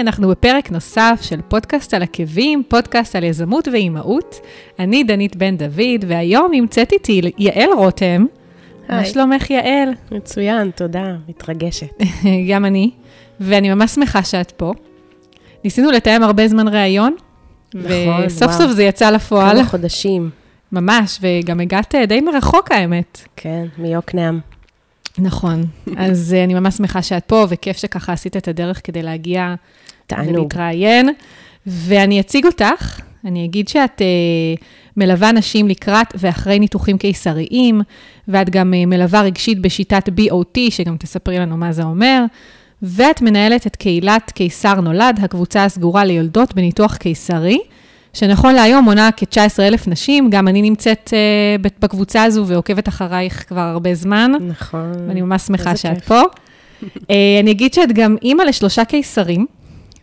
היי, אנחנו בפרק נוסף של פודקאסט על עקבים, פודקאסט על יזמות ואימהות. אני דנית בן דוד, והיום נמצאת איתי יעל רותם. מה שלומך, יעל? מצוין, תודה, מתרגשת. גם אני, ואני ממש שמחה שאת פה. ניסינו לתאם הרבה זמן ראיון, נכון, וואו. וסוף סוף זה יצא לפועל. כמה חודשים. ממש, וגם הגעת די מרחוק האמת. כן, מיוקנעם. נכון, אז uh, אני ממש שמחה שאת פה, וכיף שככה עשית את הדרך כדי להגיע תענוג. ולהתראיין. ואני אציג אותך, אני אגיד שאת uh, מלווה נשים לקראת ואחרי ניתוחים קיסריים, ואת גם uh, מלווה רגשית בשיטת BOT, שגם תספרי לנו מה זה אומר, ואת מנהלת את קהילת קיסר נולד, הקבוצה הסגורה ליולדות בניתוח קיסרי. שנכון להיום מונה כ-19,000 נשים, גם אני נמצאת uh, בקבוצה הזו ועוקבת אחרייך כבר הרבה זמן. נכון. ואני ממש שמחה שאת כיף. פה. uh, אני אגיד שאת גם אימא לשלושה קיסרים,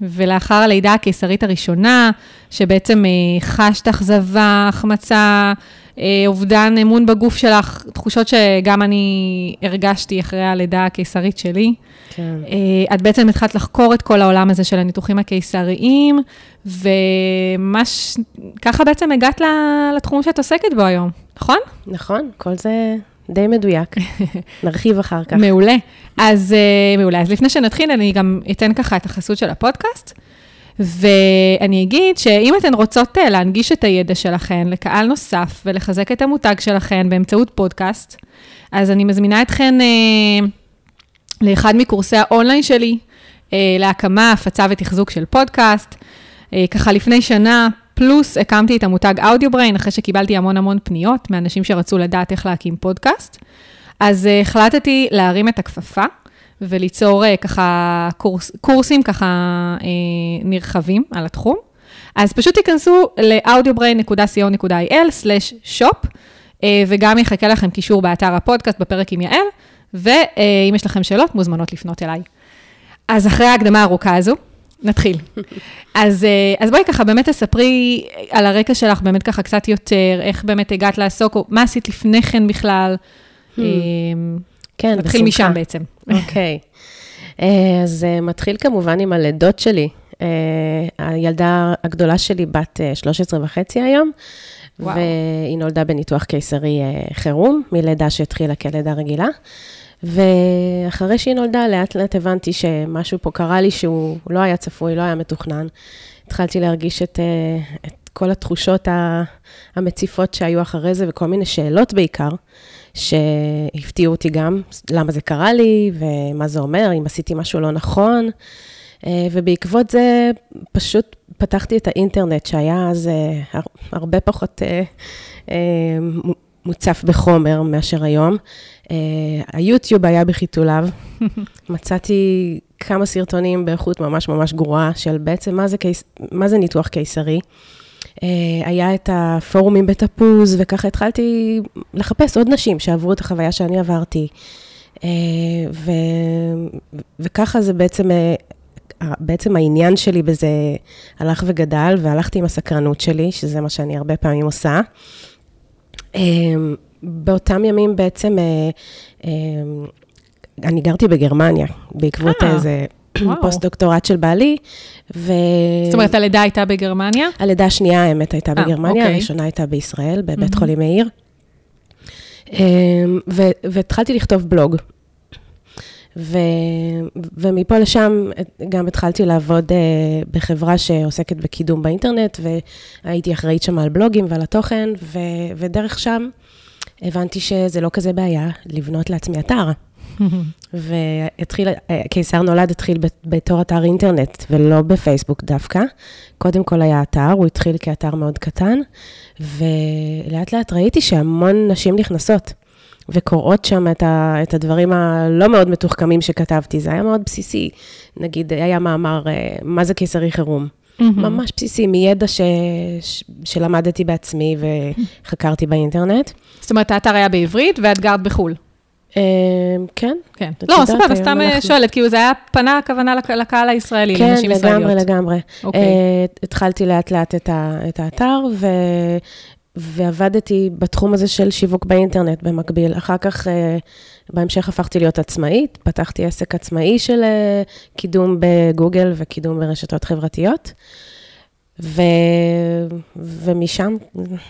ולאחר הלידה הקיסרית הראשונה, שבעצם uh, חשת אכזבה, החמצה, uh, אובדן אמון בגוף שלך, תחושות שגם אני הרגשתי אחרי הלידה הקיסרית שלי. כן. Uh, את בעצם התחלת לחקור את כל העולם הזה של הניתוחים הקיסריים, וממש ככה בעצם הגעת לתחום שאת עוסקת בו היום, נכון? נכון, כל זה די מדויק. נרחיב אחר כך. מעולה. אז uh, מעולה. אז לפני שנתחיל, אני גם אתן ככה את החסות של הפודקאסט. ואני אגיד שאם אתן רוצות uh, להנגיש את הידע שלכן לקהל נוסף ולחזק את המותג שלכן באמצעות פודקאסט, אז אני מזמינה אתכן uh, לאחד מקורסי האונליין שלי, uh, להקמה, הפצה ותחזוק של פודקאסט. אה, ככה לפני שנה, פלוס הקמתי את המותג Audiobrain, אחרי שקיבלתי המון המון פניות מאנשים שרצו לדעת איך להקים פודקאסט. אז אה, החלטתי להרים את הכפפה וליצור uh, ככה קורס, קורסים ככה אה, נרחבים על התחום. אז פשוט תיכנסו ל-audiobrain.co.il/shop, וגם יחכה לכם קישור באתר הפודקאסט בפרק עם יעל, ואם יש לכם שאלות, מוזמנות לפנות אליי. אז אחרי ההקדמה הארוכה הזו, נתחיל. אז, אה, אז בואי ככה, באמת תספרי על הרקע שלך, באמת ככה קצת יותר, איך באמת הגעת לעסוק, או מה עשית לפני כן בכלל. Hmm. אמ, כן, בשמחה. נתחיל משם בעצם. אוקיי. אה, אז אה, מתחיל כמובן עם הלידות שלי. הילדה הגדולה שלי בת 13 וחצי היום, וואו. והיא נולדה בניתוח קיסרי חירום, מלידה שהתחילה כלידה רגילה. ואחרי שהיא נולדה, לאט לאט הבנתי שמשהו פה קרה לי שהוא לא היה צפוי, לא היה מתוכנן. התחלתי להרגיש את, אה, את כל התחושות המציפות שהיו אחרי זה, וכל מיני שאלות בעיקר, שהפתיעו אותי גם, למה זה קרה לי, ומה זה אומר, אם עשיתי משהו לא נכון. אה, ובעקבות זה פשוט פתחתי את האינטרנט, שהיה אז אה, הרבה פחות מוצף בחומר מאשר היום. Uh, היוטיוב היה בחיתוליו. מצאתי כמה סרטונים באיכות ממש ממש גרועה של בעצם מה זה, קיס, מה זה ניתוח קיסרי. Uh, היה את הפורומים בתפוז, וככה התחלתי לחפש עוד נשים שעברו את החוויה שאני עברתי. Uh, ו, וככה זה בעצם, בעצם העניין שלי בזה הלך וגדל, והלכתי עם הסקרנות שלי, שזה מה שאני הרבה פעמים עושה. באותם ימים בעצם, אה, אמ, אני גרתי בגרמניה, בעקבות אה, איזה פוסט-דוקטורט של בעלי, ו... זאת אומרת, הלידה הייתה בגרמניה? הלידה השנייה, האמת, הייתה אה, אה, בגרמניה, אוקיי. הראשונה הייתה בישראל, בבית mm-hmm. חולים מאיר. אמ, והתחלתי לכתוב בלוג. ו, ומפה לשם גם התחלתי לעבוד אה, בחברה שעוסקת בקידום באינטרנט, והייתי אחראית שם על בלוגים ועל התוכן, ו, ודרך שם הבנתי שזה לא כזה בעיה לבנות לעצמי אתר. והתחיל, קיסר נולד התחיל בתור אתר אינטרנט, ולא בפייסבוק דווקא. קודם כל היה אתר, הוא התחיל כאתר מאוד קטן, ולאט לאט ראיתי שהמון נשים נכנסות. וקוראות שם את, ה, את הדברים הלא מאוד מתוחכמים שכתבתי. זה היה מאוד בסיסי. נגיד, היה מאמר, אה, מה זה קיסרי חירום? Mm-hmm. ממש בסיסי, מידע ש, ש, שלמדתי בעצמי וחקרתי באינטרנט. זאת אומרת, האתר היה בעברית ואת גרת בחו"ל. אה, כן. כן. לא, סבבה, סתם אה, שואלת, כאילו זה היה פנה הכוונה לקהל הישראלי, כן, לנשים ישראליות. כן, לגמרי, לגמרי. אוקיי. התחלתי לאט לאט את האתר, ועבדתי בתחום הזה של שיווק באינטרנט במקביל. אחר כך, אה, בהמשך הפכתי להיות עצמאית, פתחתי עסק עצמאי של אה, קידום בגוגל וקידום ברשתות חברתיות. ו... ומשם,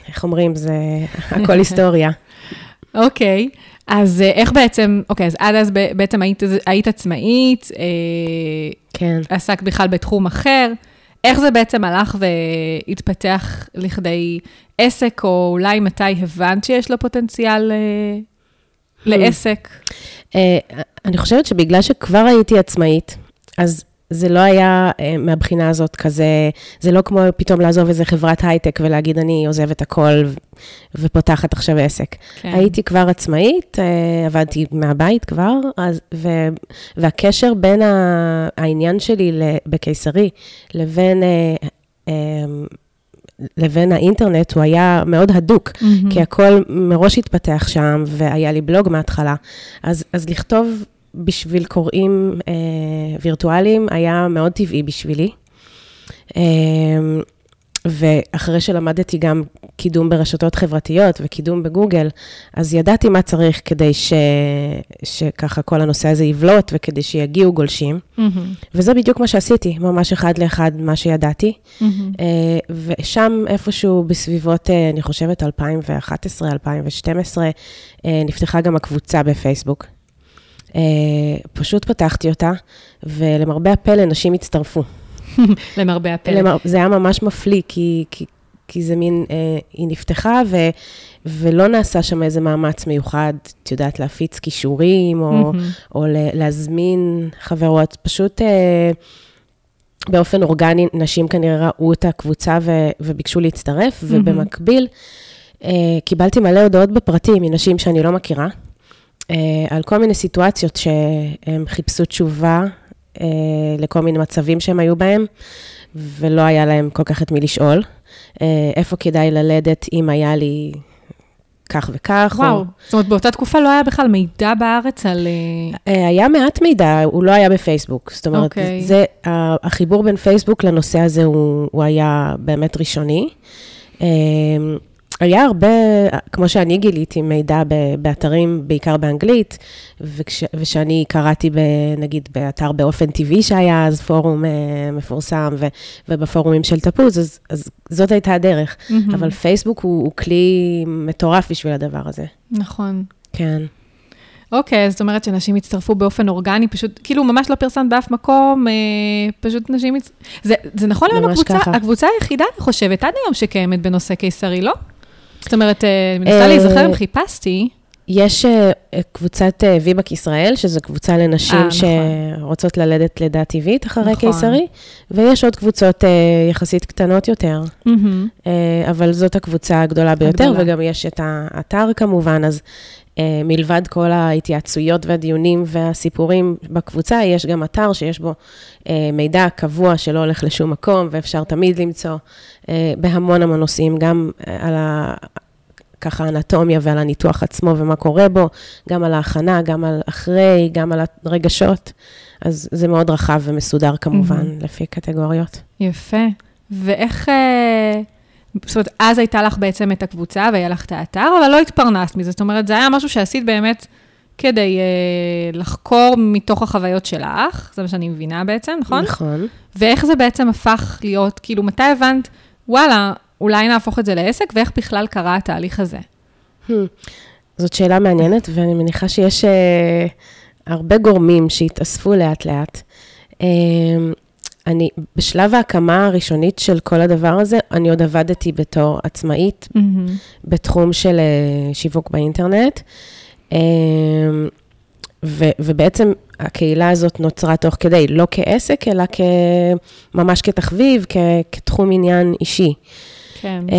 איך אומרים, זה הכל היסטוריה. אוקיי, okay. אז אה, איך בעצם, אוקיי, okay, אז עד אז בעצם היית, היית עצמאית, כן. עסקת בכלל בתחום אחר. איך זה בעצם הלך והתפתח לכדי עסק, או אולי מתי הבנת שיש לו פוטנציאל אה, לעסק? אה, אני חושבת שבגלל שכבר הייתי עצמאית, אז זה לא היה אה, מהבחינה הזאת כזה, זה לא כמו פתאום לעזוב איזה חברת הייטק ולהגיד, אני עוזבת הכל ופותחת עכשיו עסק. כן. הייתי כבר עצמאית, עבדתי מהבית כבר, אז, ו, והקשר בין העניין שלי בקיסרי לבין... לבין האינטרנט, הוא היה מאוד הדוק, mm-hmm. כי הכל מראש התפתח שם, והיה לי בלוג מההתחלה. אז, אז לכתוב בשביל קוראים אה, וירטואליים היה מאוד טבעי בשבילי. אה, ואחרי שלמדתי גם קידום ברשתות חברתיות וקידום בגוגל, אז ידעתי מה צריך כדי ש... שככה כל הנושא הזה יבלוט וכדי שיגיעו גולשים. Mm-hmm. וזה בדיוק מה שעשיתי, ממש אחד לאחד מה שידעתי. Mm-hmm. ושם איפשהו בסביבות, אה, אני חושבת, 2011, 2012, נפתחה גם הקבוצה בפייסבוק. אה, פשוט פתחתי אותה, ולמרבה הפלא, נשים הצטרפו. למרבה הפלא. למר... זה היה ממש מפליא, כי, כי, כי זה מין, אה, היא נפתחה, ו, ולא נעשה שם איזה מאמץ מיוחד, את יודעת, להפיץ כישורים, או, או להזמין חברות, פשוט... אה, באופן אורגני, נשים כנראה ראו את הקבוצה ו, וביקשו להצטרף, mm-hmm. ובמקביל, אה, קיבלתי מלא הודעות בפרטים מנשים שאני לא מכירה, אה, על כל מיני סיטואציות שהם חיפשו תשובה לכל מיני מצבים שהם היו בהם, ולא היה להם כל כך את מי לשאול. אה, איפה כדאי ללדת אם היה לי כך וכך. וואו, או... זאת אומרת, באותה תקופה לא היה בכלל מידע בארץ על... היה מעט מידע, הוא לא היה בפייסבוק. זאת אומרת, okay. אוקיי. זה, החיבור בין פייסבוק לנושא הזה הוא, הוא היה באמת ראשוני. היה הרבה, כמו שאני גיליתי, מידע באתרים, בעיקר באנגלית, וכש, ושאני קראתי, ב, נגיד, באתר באופן טבעי שהיה אז פורום uh, מפורסם, ו, ובפורומים של תפוז, אז, אז זאת הייתה הדרך. Mm-hmm. אבל פייסבוק הוא, הוא כלי מטורף בשביל הדבר הזה. נכון. כן. אוקיי, okay, זאת אומרת שנשים הצטרפו באופן אורגני, פשוט, כאילו ממש לא פרסמת באף מקום, אה, פשוט נשים... הצ... זה, זה נכון היום הקבוצה, הקבוצה היחידה, אני חושבת, עד היום שקיימת בנושא קיסרי, לא? זאת אומרת, אה, מנסה להיזכר אם חיפשתי. יש אה, קבוצת אה, ויבק ישראל, שזו קבוצה לנשים 아, שרוצות נכון. ללדת לידה טבעית אחרי נכון. קיסרי, ויש עוד קבוצות יחסית קטנות יותר, mm-hmm. אבל זאת הקבוצה הגדולה ביותר, הגדולה. וגם יש את האתר כמובן, אז מלבד כל ההתייעצויות והדיונים והסיפורים בקבוצה, יש גם אתר שיש בו מידע קבוע שלא הולך לשום מקום, ואפשר תמיד למצוא אה, בהמון המון נושאים, גם אה, על ה... ככה אנטומיה ועל הניתוח עצמו ומה קורה בו, גם על ההכנה, גם על אחרי, גם על הרגשות. אז זה מאוד רחב ומסודר כמובן, mm-hmm. לפי קטגוריות. יפה. ואיך... אה, זאת אומרת, אז הייתה לך בעצם את הקבוצה והיה לך את האתר, אבל לא התפרנסת מזה. זאת אומרת, זה היה משהו שעשית באמת כדי uh, לחקור מתוך החוויות שלך, זה מה שאני מבינה בעצם, נכון? נכון. ואיך זה בעצם הפך להיות, כאילו, מתי הבנת... וואלה, אולי נהפוך את זה לעסק, ואיך בכלל קרה התהליך הזה? Hmm. זאת שאלה מעניינת, ואני מניחה שיש uh, הרבה גורמים שהתאספו לאט-לאט. Uh, אני, בשלב ההקמה הראשונית של כל הדבר הזה, אני עוד עבדתי בתור עצמאית mm-hmm. בתחום של uh, שיווק באינטרנט. Uh, ו, ובעצם הקהילה הזאת נוצרה תוך כדי, לא כעסק, אלא כ, ממש כתחביב, כ, כתחום עניין אישי. כן. Uh,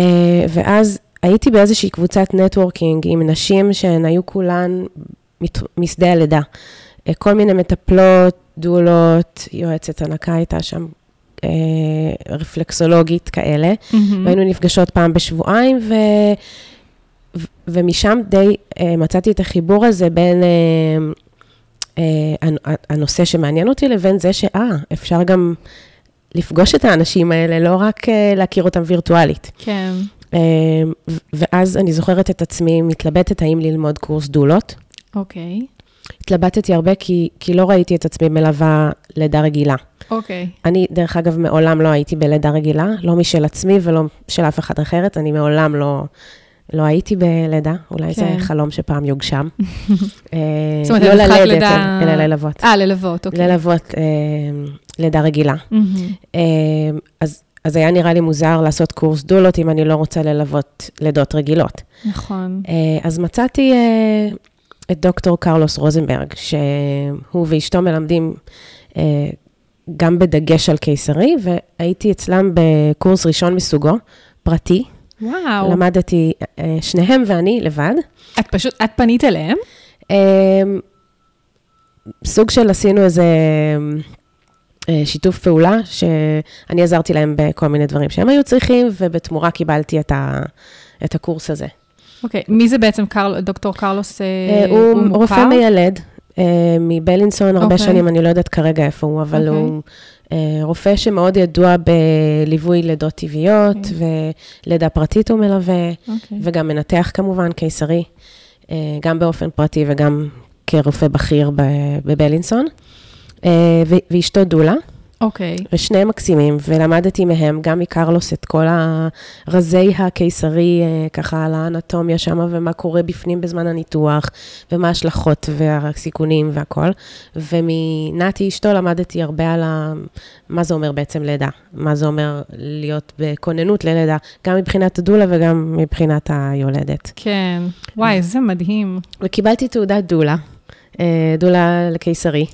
ואז הייתי באיזושהי קבוצת נטוורקינג עם נשים שהן היו כולן משדה הלידה. Uh, כל מיני מטפלות, דולות, יועצת הנקה הייתה שם, uh, רפלקסולוגית כאלה, mm-hmm. והיינו נפגשות פעם בשבועיים, ו... ומשם די uh, מצאתי את החיבור הזה בין uh, אה, הנושא שמעניין אותי לבין זה שאה, אפשר גם לפגוש את האנשים האלה, לא רק אה, להכיר אותם וירטואלית. כן. אה, ו- ואז אני זוכרת את עצמי מתלבטת האם ללמוד קורס דולות. אוקיי. התלבטתי הרבה כי, כי לא ראיתי את עצמי מלווה לידה רגילה. אוקיי. אני, דרך אגב, מעולם לא הייתי בלידה רגילה, לא משל עצמי ולא של אף אחד אחרת, אני מעולם לא, לא הייתי בלידה, אולי כן. זה חלום שפעם יוגשם. אה, זאת אומרת, לא ללדת, לידה- אלא ללוות. אה, ללוות, אוקיי. ללוות אה, לידה רגילה. מהמם. אה, אז, אז היה נראה לי מוזר לעשות קורס דולות אם אני לא רוצה ללוות לידות רגילות. נכון. אה, אז מצאתי אה, את דוקטור קרלוס רוזנברג, שהוא ואשתו מלמדים אה, גם בדגש על קיסרי, והייתי אצלם בקורס ראשון מסוגו, פרטי. וואו. למדתי, אה, שניהם ואני לבד. את פשוט, את פנית אליהם? אה, סוג של עשינו איזה שיתוף פעולה, שאני עזרתי להם בכל מיני דברים שהם היו צריכים, ובתמורה קיבלתי את, ה, את הקורס הזה. אוקיי. מי זה בעצם קרל, דוקטור קרלוס? אה, הוא מוכר? רופא מיילד אה, מבלינסון, הרבה אוקיי. שנים, אני לא יודעת כרגע איפה הוא, אבל אוקיי. הוא אה, רופא שמאוד ידוע בליווי לידות טבעיות, אוקיי. ולידה פרטית הוא מלווה, אוקיי. וגם מנתח כמובן, קיסרי, אה, גם באופן פרטי וגם כרופא בכיר בבלינסון. ו- ואשתו דולה, אוקיי. ושניהם מקסימים, ולמדתי מהם, גם מקרלוס, את כל הרזי הקיסרי, אה, ככה על האנטומיה שם, ומה קורה בפנים בזמן הניתוח, ומה ההשלכות והסיכונים והכל. ומנתי אשתו למדתי הרבה על ה... מה זה אומר בעצם לידה, מה זה אומר להיות בכוננות ללידה, גם מבחינת הדולה וגם מבחינת היולדת. כן. וואי, איזה מדהים. וקיבלתי תעודת דולה, אה, דולה לקיסרי.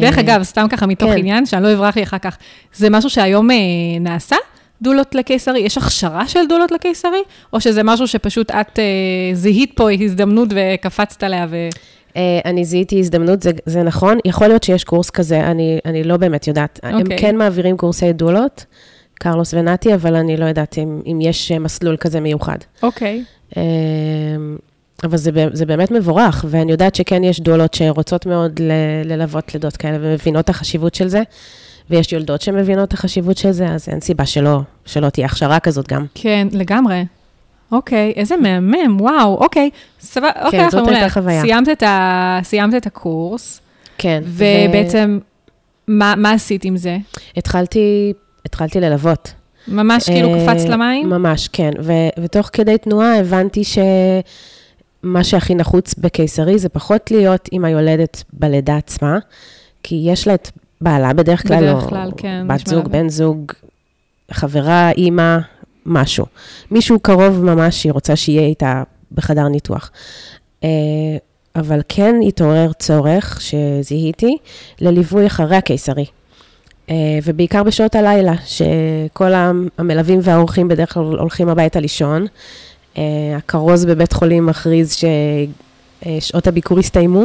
דרך אה, אגב, סתם ככה מתוך כן. עניין, שאני לא אברח לי אחר כך, זה משהו שהיום אה, נעשה? דולות לקיסרי? יש הכשרה של דולות לקיסרי? או שזה משהו שפשוט את אה, זיהית פה הזדמנות וקפצת עליה ו... אה, אני זיהיתי הזדמנות, זה, זה נכון. יכול להיות שיש קורס כזה, אני, אני לא באמת יודעת. Okay. הם אוקיי. כן מעבירים קורסי דולות, קרלוס ונתי, אבל אני לא יודעת אם, אם יש מסלול כזה מיוחד. אוקיי. אה, אבל זה, זה באמת מבורך, ואני יודעת שכן יש דולות שרוצות מאוד ל- ללוות לידות כאלה ומבינות את החשיבות של זה, ויש יולדות שמבינות את החשיבות של זה, אז אין סיבה שלא, שלא תהיה הכשרה כזאת גם. כן, לגמרי. אוקיי, איזה מהמם, וואו, אוקיי. סבבה, אוקיי, אנחנו זאת. הייתה חוויה. סיימת את, ה... סיימת את הקורס, כן. ובעצם, מה, מה עשית עם זה? התחלתי, התחלתי ללוות. ממש כאילו אה, קפצת למים? ממש, כן. ו- ותוך כדי תנועה הבנתי שמה שהכי נחוץ בקיסרי זה פחות להיות עם היולדת בלידה עצמה, כי יש לה את בעלה בדרך כלל, בדרך או כלל, כן, בת זוג, לה- בן זוג, חברה, אימא, משהו. מישהו קרוב ממש שהיא רוצה שיהיה איתה בחדר ניתוח. אה, אבל כן התעורר צורך שזיהיתי לליווי אחרי הקיסרי. אה, ובעיקר בשעות הלילה, שכל המלווים והאורחים בדרך כלל הולכים הביתה לישון. אה, הכרוז בבית חולים מכריז ששעות הביקור הסתיימו,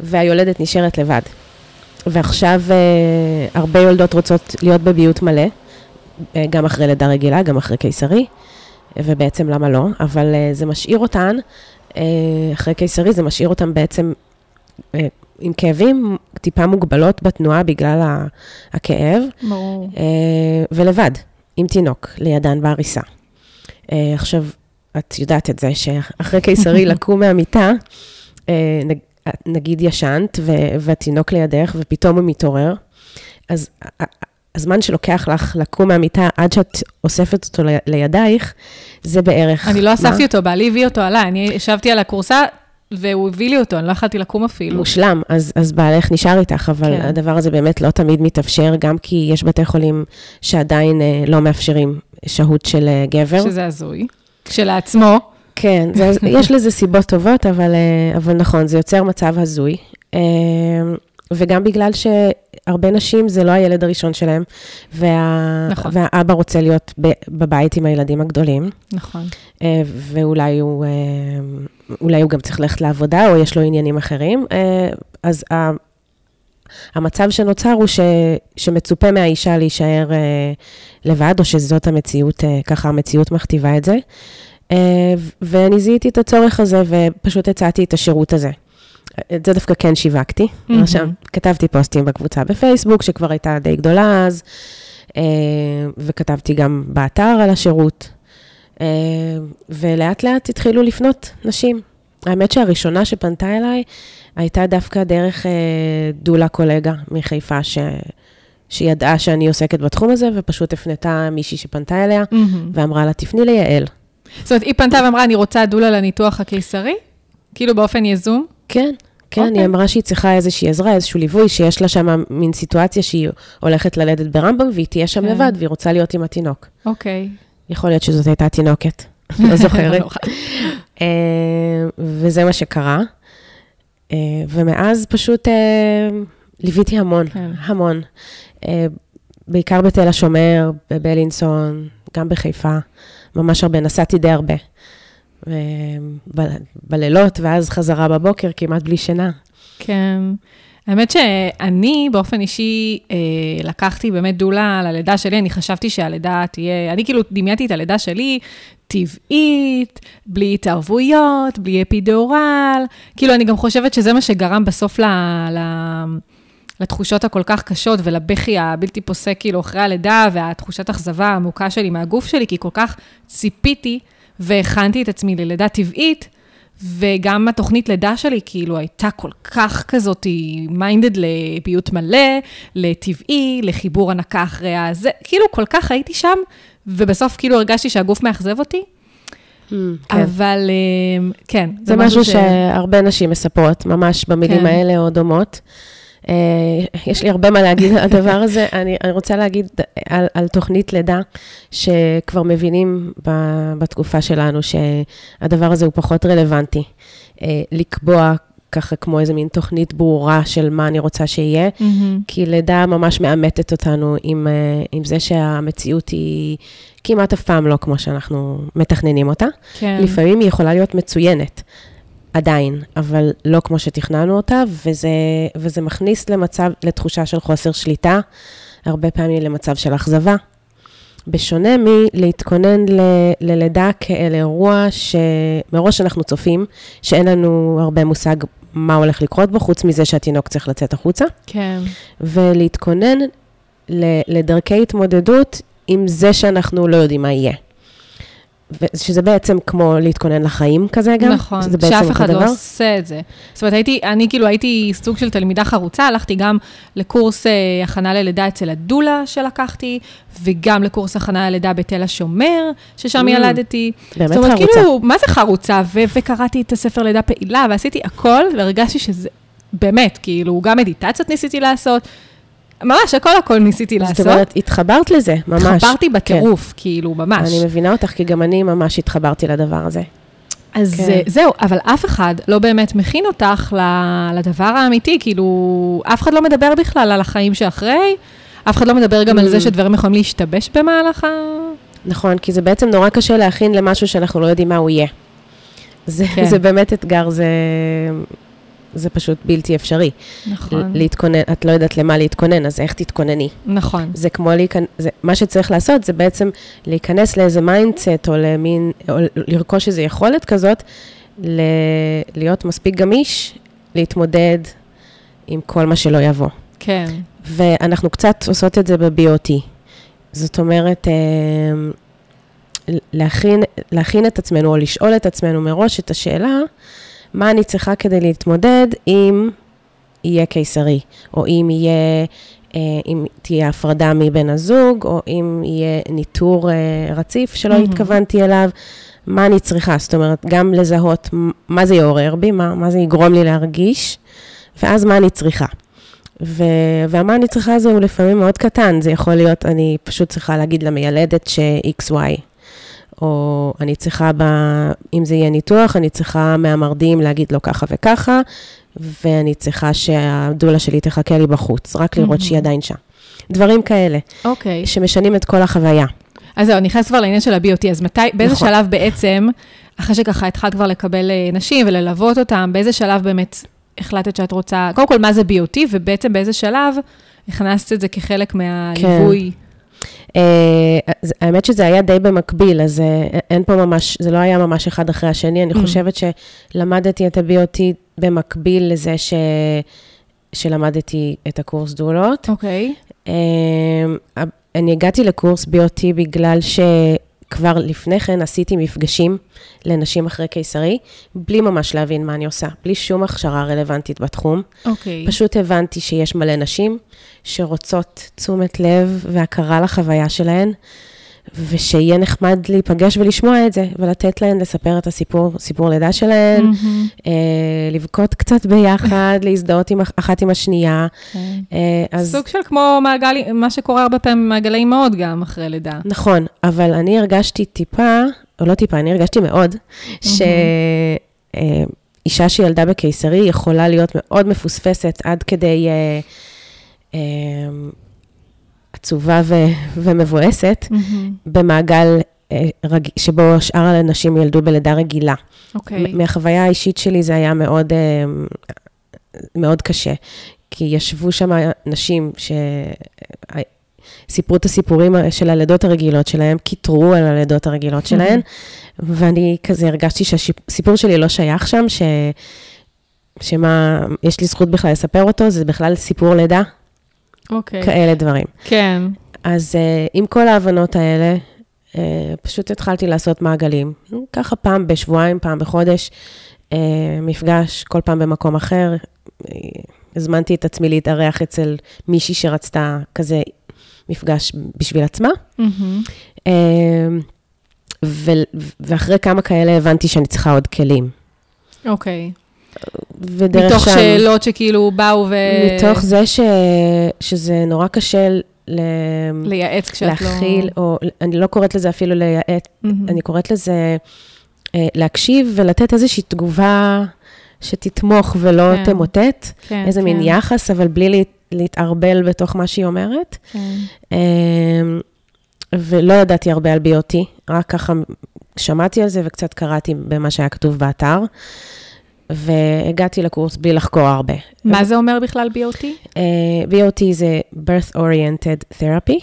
והיולדת נשארת לבד. ועכשיו אה, הרבה יולדות רוצות להיות בביוט מלא, אה, גם אחרי לידה רגילה, גם אחרי קיסרי, ובעצם למה לא, אבל אה, זה משאיר אותן, אה, אחרי קיסרי זה משאיר אותן בעצם אה, עם כאבים טיפה מוגבלות בתנועה בגלל הכאב, ברור. אה, ולבד, עם תינוק, לידן בעריסה. אה, עכשיו, את יודעת את זה, שאחרי קיסרי לקום מהמיטה, אה, נג- נגיד ישנת, והתינוק לידך, ופתאום הוא מתעורר, אז הזמן שלוקח לך לקום מהמיטה עד שאת אוספת אותו לידייך, זה בערך... אני לא? אספתי אותו, בעלי הביא אותו עליי, אני ישבתי על הכורסה, והוא הביא לי אותו, אני לא יכולתי לקום אפילו. מושלם, אז, אז בעלך נשאר איתך, אבל. כן. הדבר הזה באמת לא תמיד מתאפשר, גם כי יש בתי חולים שעדיין אה, לא מאפשרים שהות של אה, גבר. שזה הזוי. כשלעצמו. כן, זה, יש לזה סיבות טובות, אבל, אה, אבל נכון, זה יוצר מצב הזוי. אה, וגם בגלל שהרבה נשים זה לא הילד הראשון שלהם, וה, נכון. והאבא רוצה להיות ב, בבית עם הילדים הגדולים, נכון. אה, ואולי הוא, אולי הוא גם צריך ללכת לעבודה, או יש לו עניינים אחרים. אז המצב שנוצר הוא ש, שמצופה מהאישה להישאר אה, לבד, או שזאת המציאות, אה, ככה המציאות מכתיבה את זה. אה, ואני זיהיתי את הצורך הזה, ופשוט הצעתי את השירות הזה. את זה דווקא כן שיווקתי. מהמם. עכשיו, כתבתי פוסטים בקבוצה בפייסבוק, שכבר הייתה די גדולה אז, אה, וכתבתי גם באתר על השירות. אה, ולאט לאט התחילו לפנות נשים. האמת שהראשונה שפנתה אליי הייתה דווקא דרך אה, דולה קולגה מחיפה, ש... שידעה שאני עוסקת בתחום הזה, ופשוט הפנתה מישהי שפנתה אליה, ואמרה לה, תפני ליעל. זאת אומרת, היא פנתה ואמרה, אני רוצה דולה לניתוח הקיסרי? כאילו באופן יזום? כן, כן, okay. היא אוקיי. אמרה שהיא צריכה איזושהי עזרה, איזשהו ליווי, שיש לה שם מין סיטואציה שהיא הולכת ללדת ברמב"ם, והיא תהיה שם כן. לבד, והיא רוצה להיות עם התינוק. אוקיי. יכול להיות שזאת הייתה תינוקת, לא זוכרת. אה, וזה מה שקרה. אה, ומאז פשוט אה, ליוויתי המון, כן. המון. בעיקר בתל השומר, בבלינסון, גם בחיפה, ממש הרבה, נסעתי די הרבה. ב- בלילות, ואז חזרה בבוקר, כמעט בלי שינה. כן. האמת שאני באופן אישי אה, לקחתי באמת דולה ללידה שלי, אני חשבתי שהלידה תהיה, אני כאילו דמיינתי את הלידה שלי טבעית, בלי התערבויות, בלי אפידורל, כאילו אני גם חושבת שזה מה שגרם בסוף ל... ל... לתחושות הכל כך קשות ולבכי הבלתי פוסק, כאילו, אחרי הלידה, והתחושת אכזבה העמוקה שלי מהגוף שלי, כי כל כך ציפיתי והכנתי את עצמי ללידה טבעית, וגם התוכנית לידה שלי, כאילו, הייתה כל כך כזאת מיינדד לביוט מלא, לטבעי, לחיבור הנקה אחרי הזה, כאילו, כל כך הייתי שם, ובסוף כאילו הרגשתי שהגוף מאכזב אותי, כן. אבל אה, כן. זה משהו שהרבה נשים מספרות, ממש במילים כן. האלה או דומות. אה, יש לי הרבה מה להגיד על הדבר הזה. אני, אני רוצה להגיד על, על תוכנית לידה, שכבר מבינים ב, בתקופה שלנו שהדבר הזה הוא פחות רלוונטי. אה, לקבוע ככה כמו איזה מין תוכנית ברורה של מה אני רוצה שיהיה, מהמם. כי לידה ממש מאמתת אותנו עם, אה, עם זה שהמציאות היא כמעט אף פעם לא כמו שאנחנו מתכננים אותה. כן. לפעמים היא יכולה להיות מצוינת, עדיין, אבל לא כמו שתכננו אותה, וזה, וזה מכניס למצב, לתחושה של חוסר שליטה, הרבה פעמים למצב של אכזבה. בשונה מלהתכונן ל, ללידה כאל אירוע שמראש אנחנו צופים, שאין לנו הרבה מושג מה הולך לקרות בו, חוץ מזה שהתינוק צריך לצאת החוצה, כן. ולהתכונן ל- לדרכי התמודדות עם זה שאנחנו לא יודעים מה יהיה. שזה בעצם כמו להתכונן לחיים כזה גם. נכון, שאף אחד. לא עושה את זה. זאת אומרת, הייתי, אני כאילו הייתי סוג של תלמידה חרוצה, הלכתי גם לקורס אה, הכנה ללידה אצל הדולה שלקחתי, וגם לקורס הכנה ללידה בתל השומר, ששם Mm, ילדתי. באמת זאת אומרת, חרוצה. כאילו, מה זה חרוצה? ו- וקראתי את הספר לידה פעילה, ועשיתי הכל, והרגשתי שזה, באמת, כאילו, גם מדיטציות ניסיתי לעשות, ממש, הכל הכל ניסיתי זאת לעשות. אומרת, התחברת לזה, ממש. התחברתי בטירוף, כאילו, ממש. אני מבינה אותך, כי גם אני ממש התחברתי לדבר הזה. אז כן. כן. זהו, אבל אף אחד לא באמת מכין אותך לדבר האמיתי, כאילו, אף אחד לא מדבר בכלל על החיים שאחרי, אף אחד לא מדבר גם על זה Mm. שדברים יכולים להשתבש במהלך ה... נכון, כי זה בעצם נורא קשה להכין למשהו שאנחנו לא יודעים מה הוא יהיה. זה, כן. זה באמת אתגר, זה, זה פשות בלתי אפשרי. נכון, להתכונן, את לא יודעת למה להתכונן, אז איך תתכונני? נכון, זה כמו להיכנס, מה שצריך לעשות זה בעצם להיכנס לאיזה מיינדסט או למין, או לרכוש איזו יכולת כזאת, ל, להיות מספיק גמיש, להתמודד עם כל מה שלא יבוא. כן, ואנחנו קצת עושות את זה ב-BOT. זאת אומרת, אה, להכין, להכין את עצמנו או לשאול את עצמנו מראש את השאלה, מה אני צריכה כדי להתמודד אם יהיה קיסרי, או אם יהיה, אה, אם תהיה הפרדה מבן הזוג, או אם יהיה ניטור אה, רציף שלא מהמם. התכוונתי אליו, מה אני צריכה? זאת אומרת, גם לזהות מה זה יעורר בי, מה, מה זה יגרום לי להרגיש, ואז מה אני צריכה. ו- והמה אני צריכה הזה הוא לפעמים מאוד קטן, זה יכול להיות, אני פשוט צריכה להגיד למיילדת ש-XY, או אני צריכה, ב, אם זה יהיה ניתוח, אני צריכה מהמרדים להגיד לו ככה וככה, ואני צריכה שהדולה שלי תחכה לי בחוץ, רק לראות שהיא מהמם. עדיין שם. דברים כאלה, אוקיי. שמשנים את כל החוויה. אז זהו, נכנס כבר לעניין של ה-BOT, אז מתי, באיזה נכון. שלב בעצם, אחרי שככה התחלת כבר לקבל אה, נשים וללוות אותם, באיזה שלב באמת החלטת שאת רוצה, קודם כל, מה זה BOT, ובעצם באיזה שלב הכנסת את זה כחלק מהליווי? אה, אז האמת שזה היה די במקביל, אז אה, אין פה ממש, זה לא היה ממש אחד אחרי השני. אני Mm. חושבת שלמדתי את ה-BOT במקביל לזה ש... שלמדתי את הקורס דולות. אוקיי. אה, אני הגעתי לקורס BOT בגלל כבר לפני כן עשיתי מפגשים לנשים אחרי קיסרי, בלי ממש להבין מה אני עושה, בלי שום הכשרה רלוונטית בתחום. אוקיי. פשוט הבנתי שיש מלא נשים שרוצות תשומת לב והכרה לחוויה שלהן, ושיהיה נחמד להיפגש ולשמוע את זה, ולתת להן לספר את הסיפור, סיפור לידה שלהן, מהמם. אה, לבכות קצת ביחד, להזדהות עם, אחת עם השנייה. כן. אה, אז סוג של כמו מעגל, מה שקורה הרבה פעמים במעגלי אימהות גם אחרי לידה. נכון, אבל אני הרגשתי טיפה, או לא טיפה, אני הרגשתי מאוד, שאישה שילדה בקיסרי יכולה להיות מאוד מפוספסת עד כדי אה, אה, עצובה ו- ומבואסת, מהמם. במעגל אה, רג... שבו שאר הנשים ילדו בלידה רגילה. אוקיי. מ- מהחוויה האישית שלי זה היה מאוד, אה, מאוד קשה, כי ישבו שם נשים שסיפרו את הסיפורים של הלידות הרגילות שלהם, קיטרו על הלידות הרגילות שלהן, ואני כזה הרגשתי שהסיפור שלי לא שייך שם, ש... שמה, יש לי זכות בכלל לספר אותו, זה בכלל סיפור לידה, אוקיי. כאלה דברים. כן. אז uh, עם כל ההבנות האלה, uh, פשוט התחלתי לעשות מעגלים. ככה פעם בשבועיים, פעם בחודש, uh, מפגש, כל פעם במקום אחר. הזמנתי את עצמי להתארח אצל מישהי שרצתה כזה מפגש בשביל עצמה. Uh, ו- ואחרי כמה כאלה הבנתי שאני צריכה עוד כלים. אוקיי. ודרך מתוך שם... שאלות שכאילו באו ו... מתוך זה ש... שזה נורא קשה ל... לייעץ כשאת לא... להכיל, או אני לא קוראת לזה אפילו לייעץ, מהמם. אני קוראת לזה אה, להקשיב ולתת איזושהי תגובה שתתמוך ולא כן. תמוטט, כן, איזה מין כן, יחס, אבל בלי להת, להתערבל בתוך מה שהיא אומרת. כן. אה, ולא ידעתי הרבה על BOT, רק ככה שמעתי על זה וקצת קראתי במה שהיה כתוב באתר, והגעתי לקורס בלי לחקור הרבה. מה זה אומר בכלל BOT? אה, BOT זה birth oriented therapy,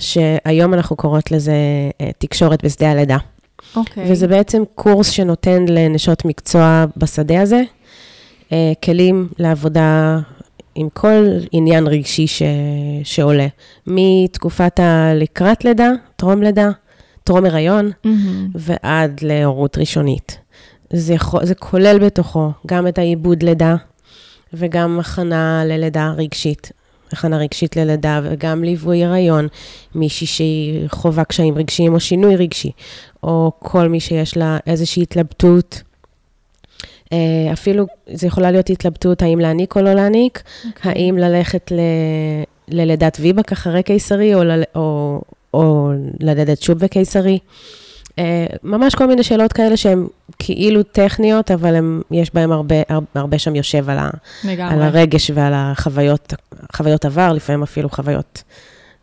שהיום אנחנו קוראות לזה אה, תקשורת בשדה הלידה. אוקיי. וזה בעצם קורס שנותן לנשות מקצוע בשדה הזה, אה, כלים לעבודה עם כל עניין רגשי ש... שעולה, מתקופת הלקראת לידה, טרום לידה, טרום הריון, מהמם. ועד להורות ראשונית. זה, יכול, זה כולל בתוכו גם את העיבוד לידה, וגם הכנה ללידה רגשית. הכנה רגשית ללידה, וגם ליווי הריון, מישהי שהיא חווה קשיים רגשיים או שינוי רגשי, או כל מי שיש לה איזושהי התלבטות. אה, אפילו, זה יכולה להיות התלבטות האם להניק או לא להניק, אוקיי. האם ללכת ל... ללידת ויבק אחרי קיסרי, או, ל... או... או ללדת שוב בקיסרי. אה, ממש כל מיני שאלות כאלה שהן כאילו טכניות, אבל הם, יש בהן הרבה, הרבה, שם יושב על, ה. על הרגש ועל החוויות, חוויות עבר, לפעמים אפילו חוויות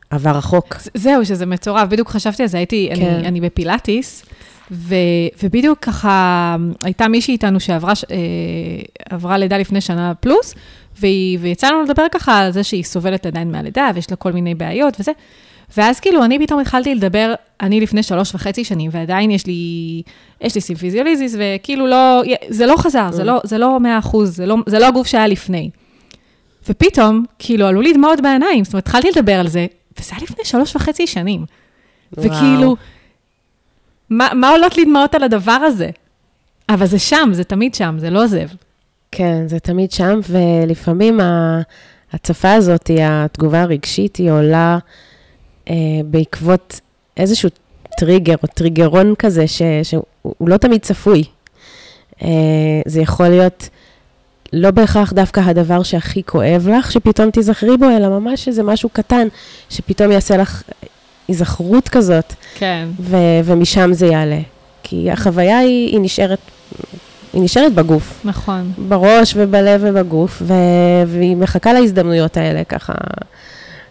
עבר רחוק. זהו, שזה מטורף, בדיוק חשבתי על זה, הייתי, כן. אני, אני בפילאטיס, ו, ובדיוק ככה, הייתה מישהי איתנו שעברה אה, לידה לפני שנה פלוס, והיא, ויצא לנו לדבר ככה על זה שהיא סובלת עדיין מהלידה, ויש לה כל מיני בעיות וזה. ואז כאילו, אני פתאום התחלתי לדבר, אני לפני שלוש וחצי שנים, ועדיין יש לי, יש לי סימפיזיוליזיס, וכאילו לא, זה לא חזר, זה לא, זה לא 100 אחוז, זה לא, זה לא הגוף שהיה לפני. ופתאום, כאילו, עלו לי דמעות בעיניים, זאת אומרת, התחלתי לדבר על זה, וזה היה לפני שלוש וחצי שנים. וואו. וכאילו, מה, מה עולות לי דמעות על הדבר הזה? אבל זה שם, זה תמיד שם, זה לא עוזב. כן, זה תמיד שם, ולפעמים ה- הצפה הזאת, התגובה הרגשית, היא עולה בעקבות איזשהו טריגר או טריגרון כזה, ש, שהוא הוא לא תמיד צפוי. אה, זה יכול להיות לא בהכרח דווקא הדבר שהכי כואב לך, שפתאום תיזכרי בו, אלא ממש איזה משהו קטן, שפתאום יעשה לך היזכרות כזאת, כן. ו- ומשם זה יעלה. כי החוויה היא, היא נשארת, היא נשארת בגוף. נכון. בראש ובלב ובגוף, ו... והיא מחכה להזדמנויות האלה, ככה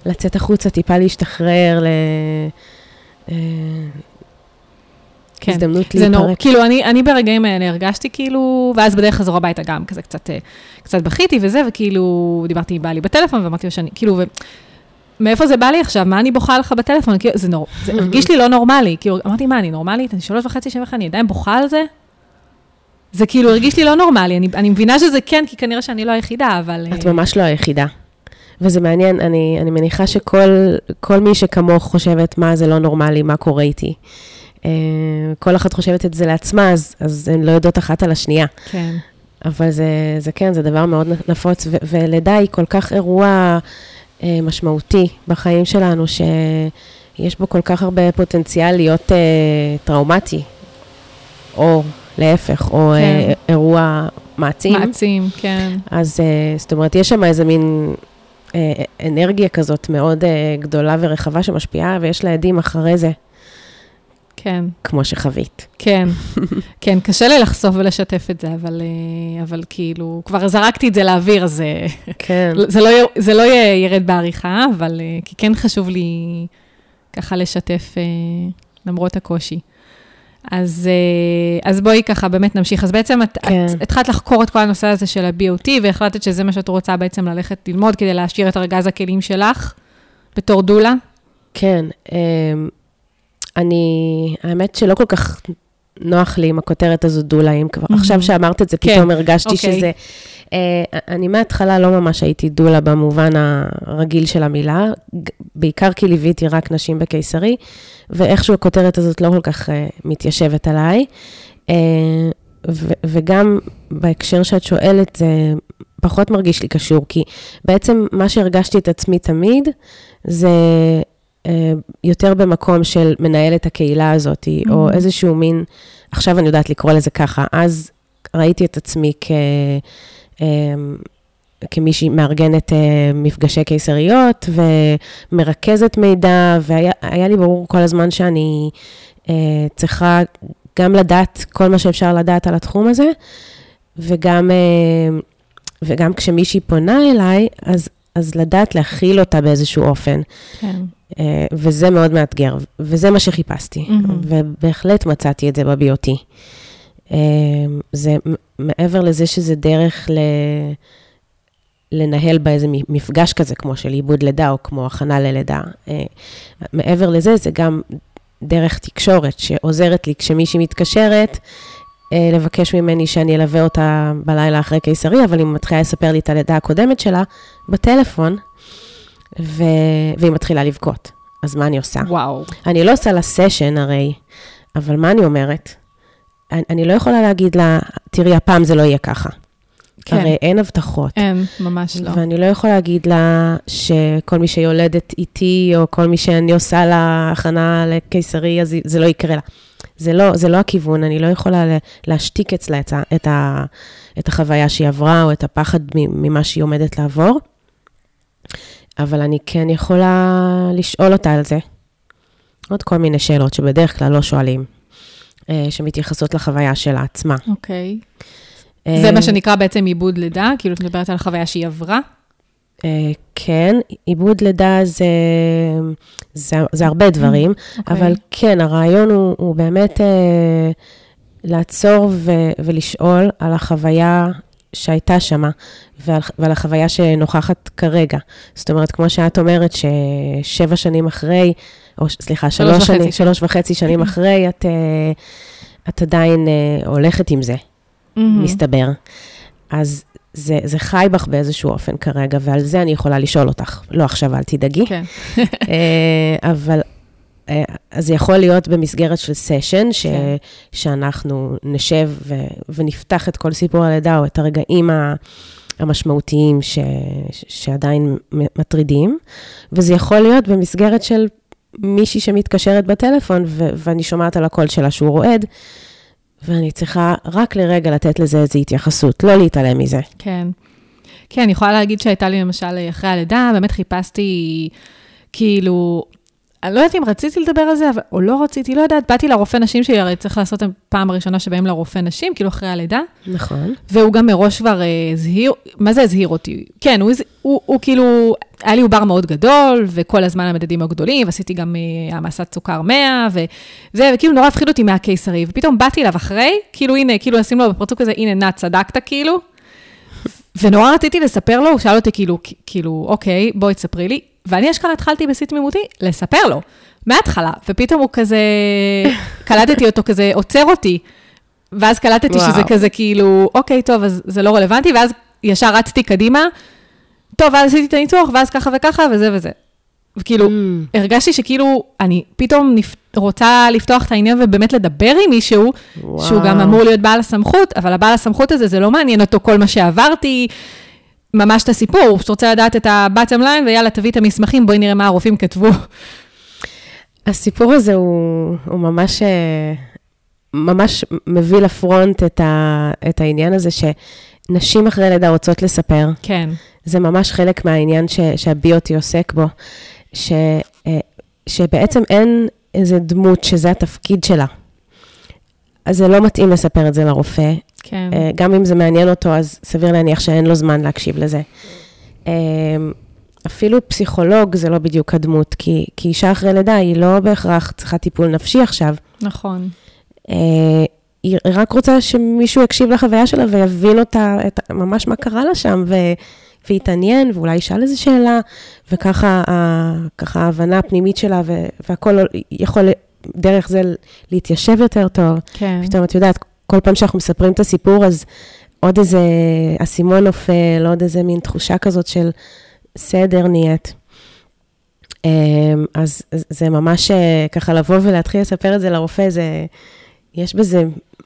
לצאת החוצה, טיפה להשתחרר, ל... אה, כן. הזדמנות זה נורא, להתפרק. כאילו, אני, אני ברגעים האלה הרגשתי כאילו, ואז בדרך חזור הביתה גם כזה קצת, אה, קצת בכיתי וזה, וכאילו, דיברתי עם בעלי בטלפון, ואמרתי לו שאני, כאילו, ו... מאיפה זה בא לי עכשיו? מה אני בוכה לך בטלפון? כאילו, זה, נור... זה הרגיש לי לא נורמלי. כאילו, אמרתי, מה, אני נורמלית? אני שלוש וחצי לך, אני עדיין בוכה על זה? זה כאילו הרגיש לי לא נורמלי. אני, אני מבינה שזה כן, כי כנראה שאני לא היחידה, אבל... את אה, ממש לא היחידה. וזה מעניין, אני, אני מניחה שכל כל מי שכמוך חושבת מה זה לא נורמלי, מה קורה איתי. אה, כל אחת חושבת את זה לעצמה, אז, אז הן לא יודעות אחת על השנייה. כן. אבל זה, זה כן, זה דבר מאוד נפוץ, ו- ולידה היא כל כך אירוע אה, משמעותי בחיים שלנו, שיש בו כל כך הרבה פוטנציאל להיות אה, טראומטי, או להפך, או כן. אה, אירוע מעצים. מעצים, כן. אז אה, זאת אומרת, יש שם איזה מין אה, אנרגיה כזאת מאוד אה, גדולה ורחבה שמשפיעה, ויש לה עדים אחרי זה, כן, כמו שחווית. כן, כן, קשה לי לחשוף ולשתף את זה, אבל, אה, אבל כאילו, כבר זרקתי את זה לאוויר, אז אה, כן. זה לא, זה לא ירד בעריכה, אבל אה, כי כן חשוב לי ככה לשתף אה, למרות הקושי. אז, אה, אז בואי ככה באמת נמשיך. אז בעצם את, כן. את התחלת לחקור את כל הנושא הזה של ה-BOT, והחלטת שזה מה שאת רוצה בעצם ללכת ללמוד כדי להשאיר את ארגז הכלים שלך בתור דולה? כן, אמ, אני, האמת שלא כל כך נוח לי עם הכותרת הזו דולה, אם כבר, מהמם. עכשיו שאמרת את זה, כן, פתאום הרגשתי אוקיי. שזה... אה, אני מההתחלה לא ממש הייתי דולה במובן הרגיל של המילה, בעיקר כי ליוויתי רק נשים בקיסרי, ואיכשהו הכותרת הזאת לא כל כך אה, מתיישבת עליי. אה, ו- וגם בהקשר שאת שואלת, זה פחות מרגיש לי קשור, כי בעצם מה שהרגשתי את עצמי תמיד, זה יותר במקום של מנהלת הקהילה הזאת, mm-hmm. או איזשהו מין, עכשיו אני יודעת לקרוא לזה ככה, אז ראיתי את עצמי כ... אה, כמישהי מארגנת אה, מפגשי קיסריות ומרכזת מידע, והיה היה לי ברור כל הזמן שאני אה, צריכה גם לדעת כל מה שאפשר לדעת על התחום הזה, וגם, אה, וגם כשמישהי פונה אליי, אז, אז לדעת להכיל אותה באיזשהו אופן. כן. אה, וזה מאוד מאתגר, וזה מה שחיפשתי, מהמם. ובהחלט מצאתי את זה ב-BOT. אה, זה מעבר לזה שזה דרך ל... לנהל באיזה מ- מפגש כזה, כמו של עיבוד לידה או כמו הכנה ללידה. אה, מעבר לזה, זה גם דרך תקשורת שעוזרת לי כשמישהי מתקשרת, לבקש ממני שאני אלווה אותה בלילה אחרי קיסרי, אבל היא מתחילה לספר לי את הלידה הקודמת שלה בטלפון, ו... והיא מתחילה לבכות. אז מה אני עושה? וואו. אני לא עושה לה סשן הרי, אבל מה אני אומרת? אני, אני לא יכולה להגיד לה, תראי, הפעם זה לא יהיה ככה. כן. הרי אין הבטחות. אין, ממש לא. ואני לא יכולה להגיד לה שכל מי שיולדת איתי, או כל מי שאני עושה לה הכנה לקיסרי, אז זה לא יקרה לה. זה לא, זה לא הכיוון, אני לא יכולה לה- להשתיק אצלה את, ה, את, ה, את החוויה שהיא עברה, או את הפחד ממה שהיא עומדת לעבור. אבל אני כן יכולה לשאול אותה על זה. עוד כל מיני שאלות שבדרך כלל לא שואלים, אה, שמתייחסות לחוויה שלה עצמה. אוקיי. אה, זה מה שנקרא בעצם עיבוד לידה, כאילו את מדברת על החוויה שהיא עברה. אה, כן, עיבוד לידה זה, זה, זה הרבה דברים, אוקיי. אבל כן, הרעיון הוא, הוא באמת אה, לעצור ו, ולשאול על החוויה שהייתה שמה, ועל, ועל החוויה שנוכחת כרגע. זאת אומרת, כמו שאת אומרת, ששבע שנים אחרי, או סליחה, שלוש שלוש, וחצי. שני, שלוש וחצי שנים אחרי, את, אה, את עדיין אה, הולכת עם זה. מהמם. מסתבר. אז זה, זה חי בך באיזשהו אופן כרגע, ועל זה אני יכולה לשאול אותך. לא עכשיו, אל תדאגי. כן. אה, אבל אז זה יכול להיות במסגרת של סשן, ש, כן. שאנחנו נשב ו, ונפתח את כל סיפור הלידה, או את הרגעים ה, המשמעותיים ש, ש, שעדיין מטרידים, וזה יכול להיות במסגרת של מישהי שמתקשרת בטלפון, ו, ואני שומעת על הקול שלה שהוא רועד, ואני צריכה רק לרגע לתת לזה איזו התייחסות, לא להתעלם מזה. כן. כן, אני יכולה להגיד שהייתה לי למשל אחרי הלידה, באמת חיפשתי, כאילו, אני לא יודעת אם רציתי לדבר על זה, אבל, או לא רציתי, לא יודעת, באתי לרופא נשים שלי, הרי צריך לעשות את הפעם הראשונה שבאים לרופא נשים, כאילו אחרי הלידה, נכון. והוא גם מראש כבר אה, הזהיר, מה זה הזהיר אותי? כן, הוא, הז- הוא, הוא כאילו, היה לי עובר מאוד גדול, וכל הזמן המדדים היו גדולים, ועשיתי גם אה, העמסת סוכר 100, ו, זה, וכאילו נורא הפחיד אותי מהקיסרי, ופתאום באתי אליו אחרי, כאילו הנה, כאילו לשים לו בפרצוף כזה, הנה, נת, צדקת כאילו, ונורא רציתי לספר לו, הוא שאל אותי כאילו, כאילו, אוקיי, בואי תספרי לי, ואני אשכרה התחלתי בשיא תמימותי לספר לו, מההתחלה, ופתאום הוא כזה, קלטתי אותו כזה, עוצר אותי, ואז קלטתי וואו. שזה כזה כאילו, אוקיי, טוב, אז זה לא רלוונטי, ואז ישר רצתי קדימה, טוב, ואז עשיתי את הניתוח, ואז ככה וככה, וזה וזה. וכאילו, Mm. הרגשתי שכאילו, אני פתאום נפ... רוצה לפתוח את העניין ובאמת לדבר עם מישהו, שהוא גם וואו. אמור להיות בעל הסמכות, אבל הבעל הסמכות הזה, זה לא מעניין אותו כל מה שעברתי, ממש את הסיפור, הוא פשוט רוצה לדעת את ה-bottom line, ויאללה, תביא את המסמכים, בואי נראה מה הרופאים כתבו. הסיפור הזה הוא, הוא ממש, אה, ממש מביא לפרונט את, ה, את העניין הזה שנשים אחרי לידה רוצות לספר. כן, זה ממש חלק מהעניין ש, שהביוטי עוסק בו, ש, אה, שבעצם אין איזה דמות שזה התפקיד שלה. אז זה לא מתאים לספר את זה לרופא. כן. אה, גם אם זה מעניין אותו, אז סביר להניח שאין לו זמן להקשיב לזה. אה, אפילו פסיכולוג זה לא בדיוק הדמות, כי, כי אישה אחרי לידה היא לא בהכרח צריכה טיפול נפשי עכשיו. נכון. היא רק רוצה שמישהו יקשיב לחוויה שלה ויבין אותה, את, ממש מה קרה לה שם, ו, ויתעניין, ואולי ישאל איזו שאלה, וככה ה- ככה ההבנה הפנימית שלה, ו, והכל יכול דרך זה להתיישב יותר טוב. כן. פתאום, את יודעת, כל פעם שאנחנו מספרים את הסיפור, אז עוד איזה אסימון נופל, עוד איזה מין תחושה כזאת של סדר נהיית. אמ, אז זה ממש אה, ככה לבוא ולהתחיל לספר את זה לרופא, זה, יש בזה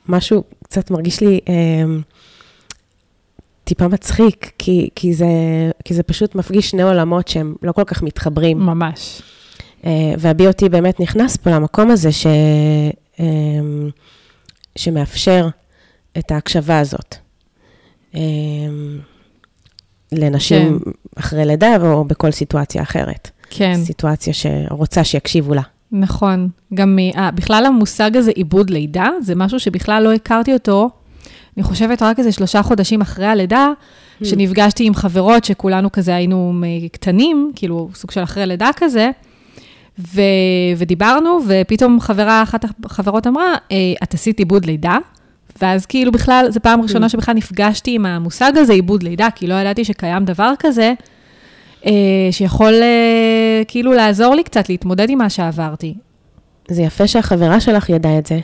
משהו קצת מרגיש לי אמ, טיפה מצחיק, כי, כי, זה, כי זה פשוט מפגיש שני עולמות שהם לא כל כך מתחברים. ממש. אה, וה-BOT באמת נכנס פה למקום הזה ש, אמ, שמאפשר את ההקשבה הזאת. אמ, לנשים כן. אחרי לידה או בכל סיטואציה אחרת. כן. סיטואציה שרוצה שיקשיבו לה. נכון. גם מ- אה, בכלל המושג הזה, עיבוד לידה, זה משהו שבכלל לא הכרתי אותו. אני חושבת רק איזה שלושה חודשים אחרי הלידה, שנפגשתי עם חברות שכולנו כזה היינו קטנים, כאילו סוג של אחרי לידה כזה, ו- ודיברנו, ופתאום חברה, אחת החברות אמרה, "אה, את עשית עיבוד לידה? ואז כאילו בכלל, זו פעם ראשונה שבכלל נפגשתי עם המושג הזה, עיבוד לידה, כי לא ידעתי שקיים דבר כזה, אה, שיכול אה, כאילו לעזור לי קצת להתמודד עם מה שעברתי. זה יפה שהחברה שלך ידעה את זה.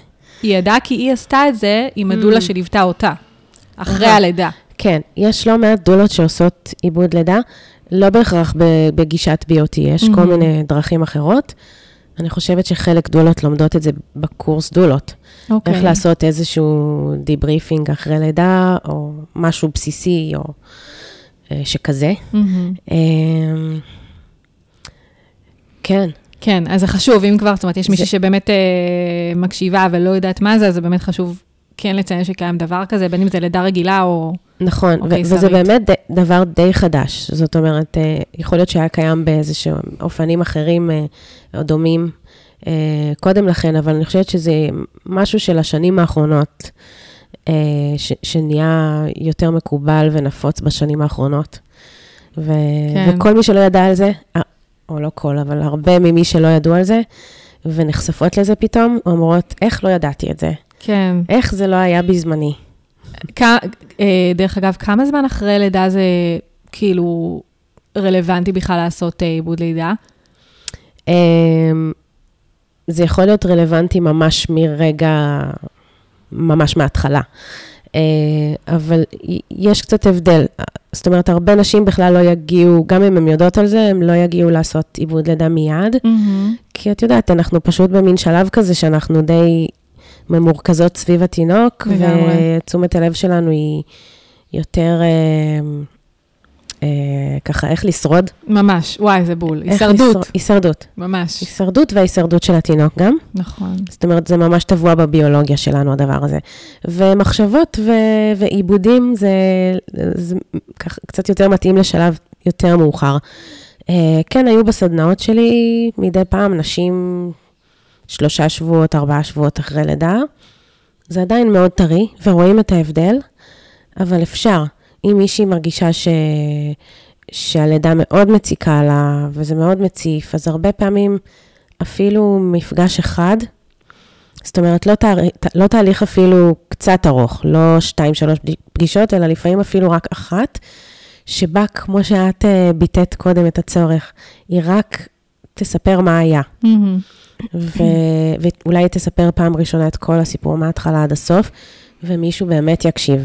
היא ידעה כי היא עשתה את זה עם הדולה שליוותה אותה, אחרי אהה. הלידה. כן, יש לא מעט דולות שעושות עיבוד לידה, לא בהכרח בגישת BOT, יש כל מהמם. מיני דרכים אחרות. אני חושבת שחלק דולות לומדות את זה בקורס דולות. אוקיי. איך לעשות איזשהו debriefing אחרי לידה, או משהו בסיסי, או אה, שכזה. מהמם. אמ, כן, כן, אז זה חשוב, אם כבר, זאת אומרת, יש מישהי זה- שבאמת אה, מקשיבה ולא יודעת מה זה, אז זה באמת חשוב כן לציין שקיים דבר כזה, בין אם זה לידה רגילה או... נכון, או ו- וזה קיסרית. באמת ד- דבר די חדש. זאת אומרת, אה, יכול להיות שהיה קיים באיזשהם אופנים אחרים אה, או דומים אה, קודם לכן, אבל אני חושבת שזה משהו של השנים האחרונות, אה, ש- שנהיה יותר מקובל ונפוץ בשנים האחרונות. ו- כן. וכל מי שלא ידע על זה, או לא כל, אבל הרבה ממי שלא ידעו על זה, ונחשפות לזה פתאום, אומרות, איך לא ידעתי את זה? כן. איך זה לא היה בזמני? כ- אה, דרך אגב, כמה זמן אחרי לידה זה כאילו רלוונטי בכלל לעשות אה, עיבוד לידה? אמ, זה יכול להיות רלוונטי ממש מרגע, ממש מההתחלה. אה, אבל יש קצת הבדל. זאת אומרת, הרבה נשים בכלל לא יגיעו, גם אם הן יודעות על זה, הן לא יגיעו לעשות עיבוד לידה מיד. כי את יודעת, אנחנו פשוט במין שלב כזה שאנחנו די ממורכזות סביב התינוק. ותשומת הלב שלנו היא יותר אה, ככה, איך לשרוד. ממש, וואי, זה בול. הישרדות, לשרוד- הישרדות. ממש. הישרדות וההישרדות של התינוק גם. נכון. זאת אומרת, זה ממש טבוע בביולוגיה שלנו, הדבר הזה. ומחשבות ו- ועיבודים זה, זה כך, קצת יותר מתאים לשלב יותר מאוחר. אה, כן, היו בסדנאות שלי מדי פעם נשים שלושה שבועות, ארבעה שבועות אחרי לידה. זה עדיין מאוד טרי, ורואים את ההבדל, אבל אפשר. אם מישהי מרגישה ש... שהלידה מאוד מציקה לה, וזה מאוד מציף, אז הרבה פעמים אפילו מפגש אחד, זאת אומרת, לא, תאר... לא תהליך אפילו קצת ארוך, לא שתיים, שלוש פגישות, אלא לפעמים אפילו רק אחת, שבה, כמו שאת אה, ביטאת קודם את הצורך, היא רק תספר מה היה. מהמם. ו... ואולי תספר פעם ראשונה את כל הסיפור מההתחלה עד הסוף, ומישהו באמת יקשיב.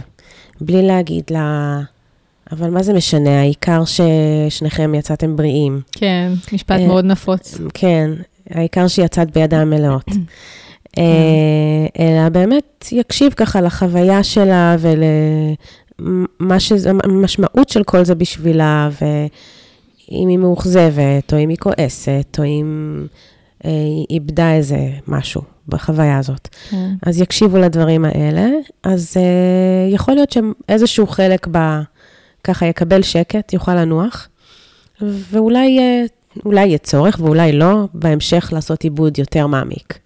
בלי להגיד לה, אבל מה זה משנה? העיקר ששניכם יצאתם בריאים. כן, משפט אה, מאוד נפוץ. כן, העיקר שיצאת בידיים מלאות. אה, אלא באמת יקשיב ככה לחוויה שלה ולמשמעות של כל זה בשבילה, ואם היא מאוכזבת, או אם היא כועסת, או אם היא איבדה איזה משהו בחוויה הזאת. כן. אז יקשיבו לדברים האלה, אז uh, יכול להיות שאיזשהו חלק ב... ככה יקבל שקט, יוכל לנוח, ואולי uh, אולי יהיה צורך, ואולי לא, בהמשך לעשות עיבוד יותר מעמיק.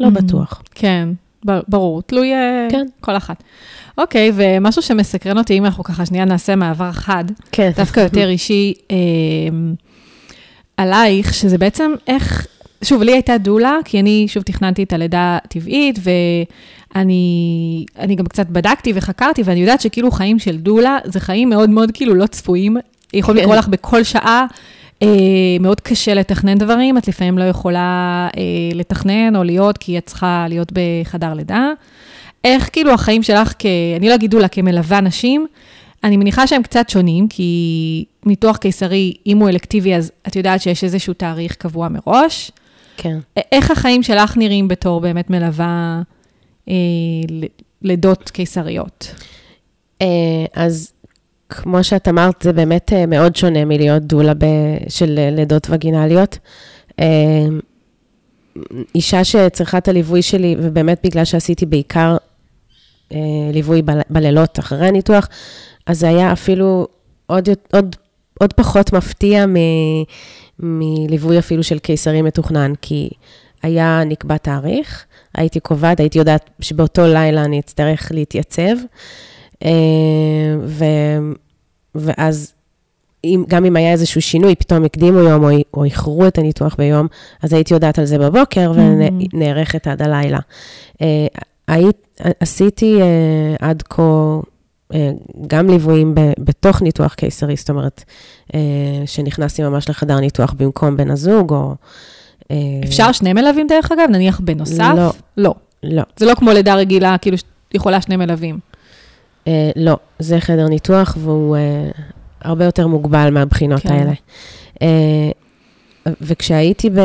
לא Mhm. בטוח. כן, ברור, תלוי אה, כן. כל אחת. אוקיי, ומשהו שמסקרן אותי, אם אנחנו ככה שנייה נעשה מעבר חד, כן. דווקא יותר אישי, אה, עלייך, שזה בעצם איך, שוב, לי הייתה דולה, כי אני שוב תכננתי את הלידה הטבעית, ואני אני גם קצת בדקתי וחקרתי, ואני יודעת שכאילו חיים של דולה, זה חיים מאוד מאוד כאילו לא צפויים. יכולים כן. לקרוא לך בכל שעה, אה, מאוד קשה לתכנן דברים, את לפעמים לא יכולה אה, לתכנן או להיות, כי את צריכה להיות בחדר לידה. איך כאילו החיים שלך, כ... אני לא אגיד דולה, כמלווה נשים, אני מניחה שהם קצת שונים, כי ניתוח קיסרי, אם הוא אלקטיבי, אז את יודעת שיש איזשהו תאריך קבוע מראש. כן. איך החיים שלך נראים בתור באמת מלווה אה, לידות קיסריות? אה, אז כמו שאת אמרת, זה באמת אה, מאוד שונה מלהיות דולה ב- של אה, לידות וגינליות. אה, אישה שצריכה את הליווי שלי, ובאמת בגלל שעשיתי בעיקר אה, ליווי בל- בלילות אחרי הניתוח, אז זה היה אפילו עוד, עוד, עוד פחות מפתיע מ, מליווי אפילו של קיסרי מתוכנן, כי היה נקבע תאריך, הייתי קובעת, הייתי יודעת שבאותו לילה אני אצטרך להתייצב, אה, ו, ואז אם, גם אם היה איזשהו שינוי, פתאום הקדימו יום או, או איחרו את הניתוח ביום, אז הייתי יודעת על זה בבוקר ונערכת עד הלילה. אה, היית, עשיתי אה, עד כה גם ליוויים ב, בתוך ניתוח קיסרי, זאת אומרת, אה, שנכנסתי ממש לחדר ניתוח במקום בן הזוג, או... אה, אפשר שני מלווים דרך אגב? נניח בנוסף? לא. לא. לא, זה לא כמו לידה רגילה, כאילו יכולה שני מלווים. אה, לא, זה חדר ניתוח והוא אה, הרבה יותר מוגבל מהבחינות כן. כן. האלה. אה, וכשהייתי ב,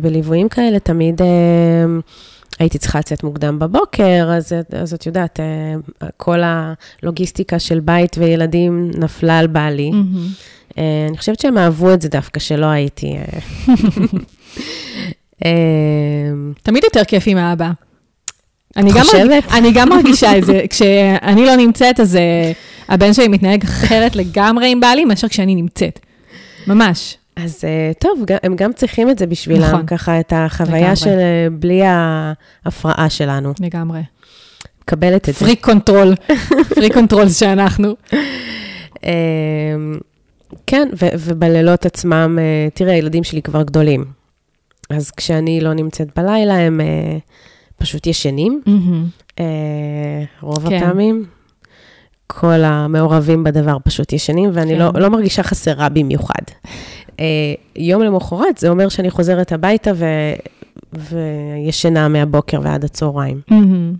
בליוויים כאלה, תמיד אה, הייתי צריכה לצאת מוקדם בבוקר, אז, אז את יודעת, אה, כל הלוגיסטיקה של בית וילדים נפלה על בעלי. מהמם. אה, אני חושבת שהם אהבו את זה דווקא, שלא הייתי... אה, אה, תמיד יותר כיף עם האבא. אני גם. אני גם מרגישה את זה. כשאני לא נמצאת, אז אה, הבן שלי מתנהג אחרת לגמרי עם בעלי מאשר כשאני נמצאת. ממש. אז אה, טוב, הם גם צריכים את זה בשבילם, נכון. ככה את החוויה לגמרי. של אה, בלי ההפרעה שלנו. לגמרי. מקבלת את זה. פריק קונטרול. פריק קונטרול שאנחנו. אה, כן, ובלילות עצמם, אה, תראה, הילדים שלי כבר גדולים. אז כשאני לא נמצאת בלילה, הם פשוט ישנים, רוב כן. הפעמים. כל המעורבים בדבר פשוט ישנים, ואני כן. לא, לא מרגישה חסרה במיוחד. אה, יום למחרת, זה אומר שאני חוזרת הביתה ו... וישנה מהבוקר ועד הצהריים. מהמם.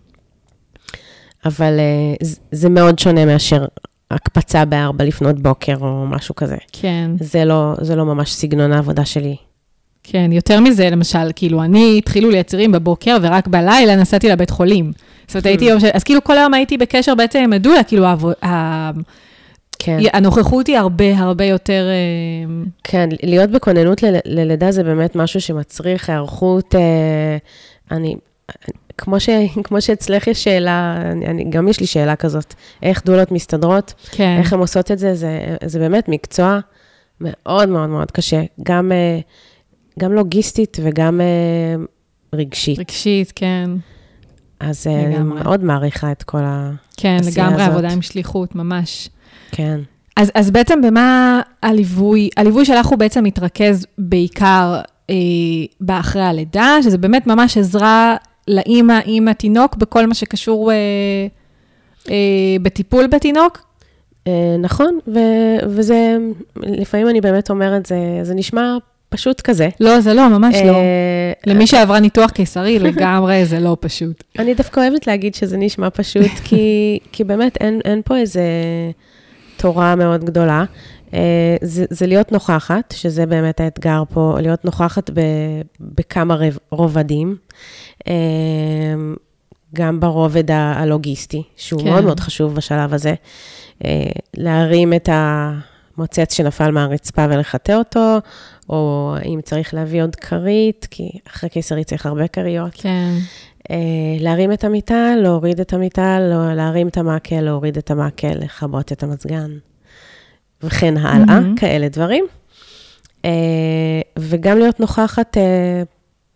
אבל אה, זה- מאוד שונה מאשר הקפצה בארבע לפנות בוקר או משהו כזה. כן, זה לא, זה לא ממש סגנון העבודה שלי. כן. יותר מזה, למשל, כאילו, אני התחילו לי יצירים בבוקר, ורק בלילה נסעתי לבית חולים. זאת אומרת, הייתי יום ש... אז כאילו, כל היום הייתי בקשר בעצם עם הדולה, כאילו, כן. הנוכחות היא הרבה הרבה יותר... אה, כן, להיות בכוננות ל- ללידה זה באמת משהו שמצריך היערכות. אה, אני, כמו, ש, כמו שאצלך יש שאלה, אני, אני, גם יש לי שאלה כזאת, איך דולות מסתדרות, כן. איך הן עושות את זה, זה, זה באמת מקצוע מאוד מאוד מאוד קשה, גם, אה, גם לוגיסטית וגם רגשית. רגשית, כן. אז אה, אני לגמרי. מאוד מעריכה את כל ה... כן, העשייה לגמרי הזאת. עבודה עם שליחות, ממש. כן. אז, אז בעצם במה הליווי, הליווי שלך הוא בעצם מתרכז בעיקר אה, באחרי הלידה, שזה באמת ממש עזרה לאימא עם התינוק בכל מה שקשור אה, אה, בטיפול בתינוק? אה, נכון, ו- וזה, לפעמים אני באמת אומרת, זה, זה נשמע פשוט כזה. לא, זה לא, ממש לא. אה, למי שעברה ניתוח קיסרי, לגמרי זה לא פשוט. אני דווקא אוהבת להגיד שזה נשמע פשוט, כי, כי באמת אין, אין פה איזה תורה מאוד גדולה. אה, זה, זה להיות נוכחת, שזה באמת האתגר פה, להיות נוכחת ב, בכמה רובדים. אה, גם ברובד הלוגיסטי, שהוא כן. מאוד מאוד חשוב בשלב הזה. להרים את המוצץ שנפל מהרצפה ולחטא אותו, או אם צריך להביא עוד כרית, כי אחרי קיסרי צריך הרבה כריות. כן. להרים את המיטה, להוריד את המיטה, לא, להרים את המעקה, להוריד את המעקה, לכבות את המזגן. וכן הלאה, mm-hmm. כאלה דברים. Uh, וגם להיות נוכחת uh,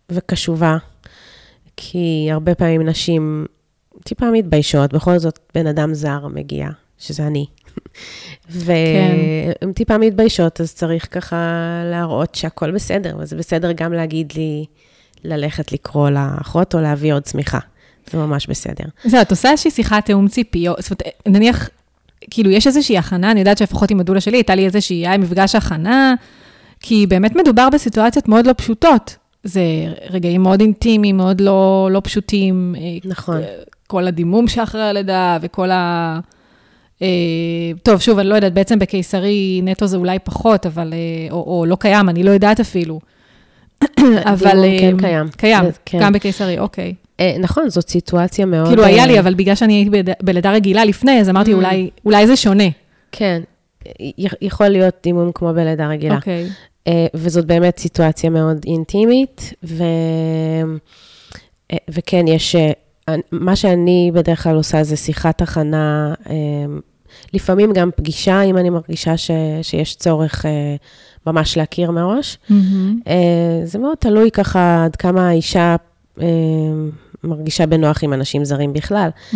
וקשובה, כי הרבה פעמים נשים טיפה מתביישות, בכל זאת בן אדם זר מגיע, שזה אני. והן כן. טיפה מתביישות, אז צריך ככה להראות שהכל בסדר, וזה בסדר גם להגיד לי ללכת לקרוא לאחות או להביא עוד צמיחה. זה ממש בסדר. זהו, את עושה איזושהי שיחת תיאום ציפיות, זאת אומרת, נניח כאילו, יש איזושהי הכנה, אני יודעת שלפחות עם הדולה שלי, הייתה לי איזושהי, היה מפגש הכנה, כי באמת מדובר בסיטואציות מאוד לא פשוטות. זה רגעים מאוד אינטימיים, מאוד לא, לא פשוטים. אה, נכון. כל הדימום שאחרי הלידה וכל ה... אה, טוב, שוב, אני לא יודעת, בעצם בקיסרי נטו זה אולי פחות, אבל, אה, או, או לא קיים, אני לא יודעת אפילו. אבל... כן קיים. קיים, כן. גם בקיסרי, אוקיי. אה, נכון, זאת סיטואציה מאוד... כאילו, היה לי, אה, אבל בגלל שאני הייתי בלידה רגילה לפני, אז אמרתי, mm. אולי זה שונה. כן, יכול להיות דימום כמו בלידה רגילה. אוקיי. אה, וזאת באמת סיטואציה מאוד אינטימית, ו... וכן, יש... מה שאני בדרך כלל עושה זה שיחת הכנה, לפעמים גם פגישה, אם אני מרגישה ש... שיש צורך ממש להכיר מראש. Mm-hmm. זה מאוד תלוי ככה עד כמה האישה מרגישה בנוח עם אנשים זרים בכלל. Mm-hmm.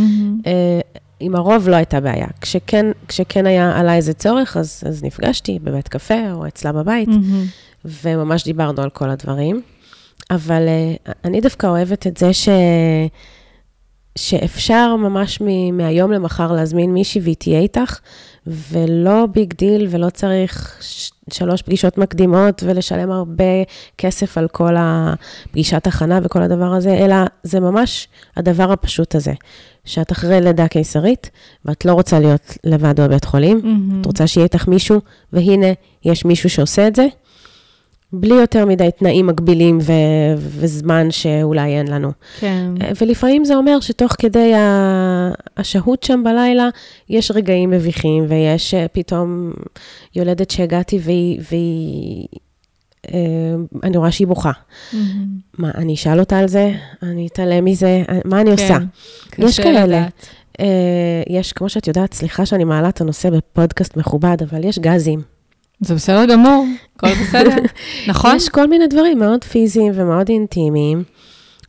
עם הרוב לא הייתה בעיה. כשכן, כשכן היה עלה איזה צורך, אז, אז נפגשתי בבית קפה או אצלה בבית, mm-hmm. וממש דיברנו על כל הדברים. אבל uh, אני דווקא אוהבת את זה ש... שאפשר ממש מ... מהיום למחר להזמין מישהי והיא תהיה איתך, ולא big deal, ולא צריך. שלוש פגישות מקדימות ולשלם הרבה כסף על כל הפגישת הכנה וכל הדבר הזה, אלא זה ממש הדבר הפשוט הזה, שאת אחרי לידה קיסרית, ואת לא רוצה להיות לבד בבית חולים, mm-hmm. את רוצה שיהיה איתך מישהו, והנה, יש מישהו שעושה את זה, בלי יותר מדי תנאים מגבילים ו- וזמן שאולי אין לנו. כן. ולפעמים זה אומר שתוך כדי השהות שם בלילה, יש רגעים מביכים, ויש אה, פתאום יולדת שהגעתי והיא... והיא אה, אני רואה שהיא בוכה. Mm-hmm. מה, אני אשאל אותה על זה? אני אתעלם מזה? מה אני כן, עושה? יש כאלה. לדעת. אה, יש, כמו שאת יודעת, סליחה שאני מעלה את הנושא בפודקאסט מכובד, אבל יש גזים. זה בסדר גמור, הכל בסדר, נכון? יש כל מיני דברים מאוד פיזיים ומאוד אינטימיים,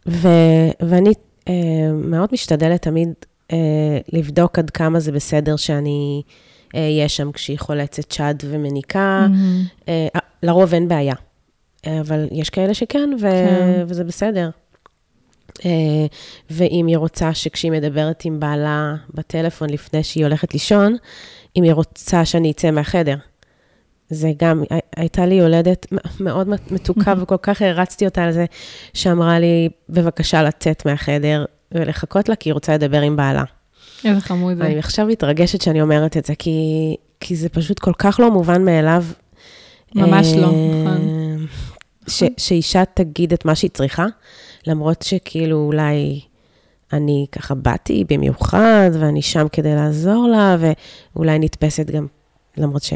ו- ואני uh, מאוד משתדלת תמיד uh, לבדוק עד כמה זה בסדר שאני אהיה uh, שם כשהיא חולצת שד ומניקה. Mm-hmm. Uh, לרוב אין בעיה, אבל יש כאלה שכן, ו- כן. וזה בסדר. Uh, ואם היא רוצה שכשהיא מדברת עם בעלה בטלפון לפני שהיא הולכת לישון, אם היא רוצה שאני אצא מהחדר. זה גם, הייתה לי יולדת מאוד מתוקה וכל כך הרצתי אותה על זה, שאמרה לי, בבקשה לצאת מהחדר ולחכות לה, כי היא רוצה לדבר עם בעלה. איזה חמוד זה. אני עכשיו מתרגשת שאני אומרת את זה, כי, כי זה פשוט כל כך לא מובן מאליו. ממש לא, אה, נכון. ש, שאישה תגיד את מה שהיא צריכה, למרות שכאילו אולי אני ככה באתי במיוחד, ואני שם כדי לעזור לה, ואולי נתפסת גם, למרות ש...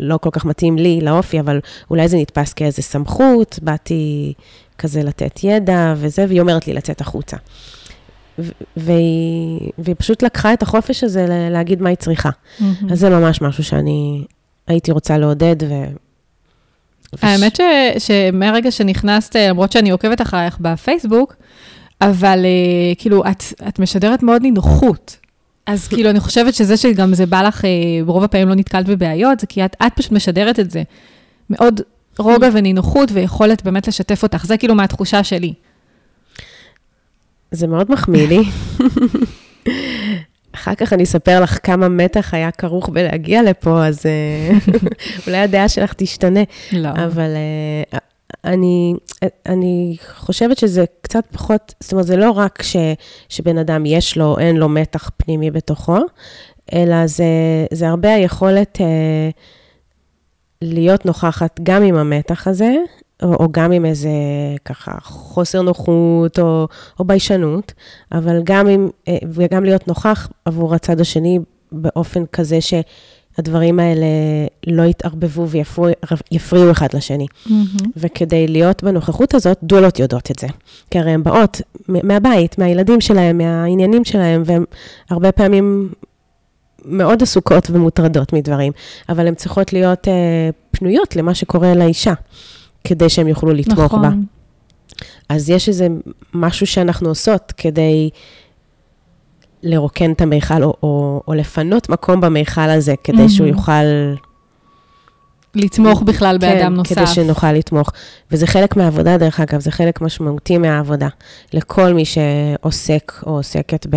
לא כל כך מתאים לי, לאופי, אבל אולי זה נתפס כאיזה סמכות, באתי כזה לתת ידע וזה, והיא אומרת לי לצאת החוצה. והיא, והיא פשוט לקחה את החופש הזה להגיד מה היא צריכה. Mm-hmm. אז זה ממש משהו שאני הייתי רוצה לעודד. ו... האמת ש, שמהרגע שנכנסת, למרות שאני עוקבת אחרייך בפייסבוק, אבל אה, כאילו, את, את משדרת מאוד נינוחות. אז כאילו, אני חושבת שזה שגם זה בא לך, אה, ברוב הפעמים לא נתקלת בבעיות, זה כי את, את פשוט משדרת את זה. מאוד רוגע ונינוחות ויכולת באמת לשתף אותך. זה כאילו מהתחושה שלי. זה מאוד מחמיא לי. אחר כך אני אספר לך כמה מתח היה כרוך בלהגיע לפה, אז אה, אולי הדעה שלך תשתנה. לא. אבל uh, אני, אני חושבת שזה קצת פחות, זאת אומרת, זה לא רק ש, שבן אדם יש לו אין לו מתח פנימי בתוכו, אלא זה, זה הרבה היכולת אה, להיות נוכחת גם עם המתח הזה, או, או גם עם איזה ככה חוסר נוחות או, או ביישנות, אבל גם עם, אה, וגם להיות נוכח עבור הצד השני באופן כזה שהדברים האלה לא יתערבבו ויפריעו אחד לשני. Mm-hmm. וכדי להיות בנוכחות הזאת, דולות יודעות את זה. כי הרי הן באות מהבית, מהילדים שלהם, מהעניינים שלהם, והן הרבה פעמים מאוד עסוקות ומוטרדות מדברים, אבל הן צריכות להיות אה, פנויות למה שקורה לאישה, כדי שהן יוכלו לתמוך נכון. בה. אז יש איזה משהו שאנחנו עושות כדי לרוקן את המיכל, או, או, או לפנות מקום במיכל הזה, כדי שהוא מהמם. יוכל... לתמוך בכלל באדם כן, נוסף. כדי שנוכל לתמוך. וזה חלק מהעבודה, דרך אגב, זה חלק משמעותי מהעבודה. לכל מי שעוסק או עוסקת ב,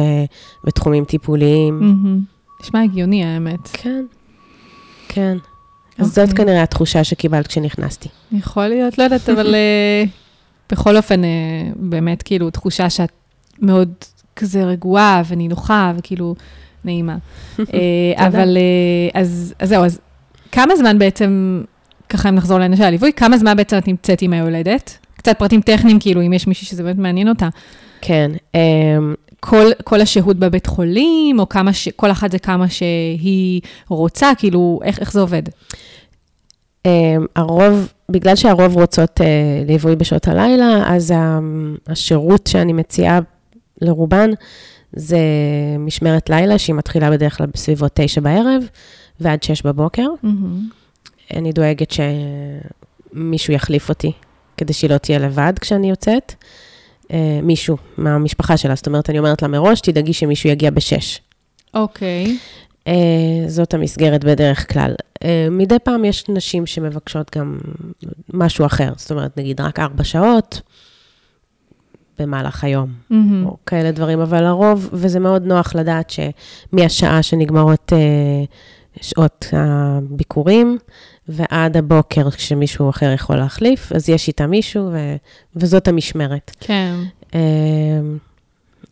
בתחומים טיפוליים. מהמם. נשמע הגיוני, האמת. כן, כן. אז זאת אוקיי. כנראה התחושה שקיבלת כשנכנסתי. יכול להיות, לא יודעת, אבל אה, בכל אופן, אה, באמת, כאילו, תחושה שאת מאוד כזה רגועה ונינוחה וכאילו נעימה. אה. אבל, אה, אז אז זהו, אז כמה זמן בעצם, ככה אם נחזור לעניין של הליווי, כמה זמן בעצם את נמצאת עם היולדת? קצת פרטים טכניים, כאילו, אם יש מישהי שזה באמת מעניין אותה. כן, אמ, כל, כל השהות בבית חולים, או כמה ש... כל אחת זה כמה שהיא רוצה, כאילו, איך, איך זה עובד? אמ, הרוב, בגלל שהרוב רוצות אה, ליווי בשעות הלילה, אז ה- השירות שאני מציעה לרובן זה משמרת לילה, שהיא מתחילה בדרך כלל בסביבות תשע בערב ועד שש בבוקר. אני דואגת שמישהו יחליף אותי, כדי שהיא לא תהיה לבד כשאני יוצאת. אה, מישהו מהמשפחה שלה, זאת אומרת, אני אומרת לה מראש, תדאגי שמישהו יגיע בשש. אוקיי. אה, זאת המסגרת בדרך כלל. אה, מדי פעם יש נשים שמבקשות גם משהו אחר, זאת אומרת, נגיד רק ארבע שעות במהלך היום, מהמם. או כאלה דברים, אבל לרוב, וזה מאוד נוח לדעת שמהשעה שנגמרות אה, שעות הביקורים, ועד הבוקר, כשמישהו אחר יכול להחליף, אז יש איתה מישהו, ו, וזאת המשמרת. כן. אה,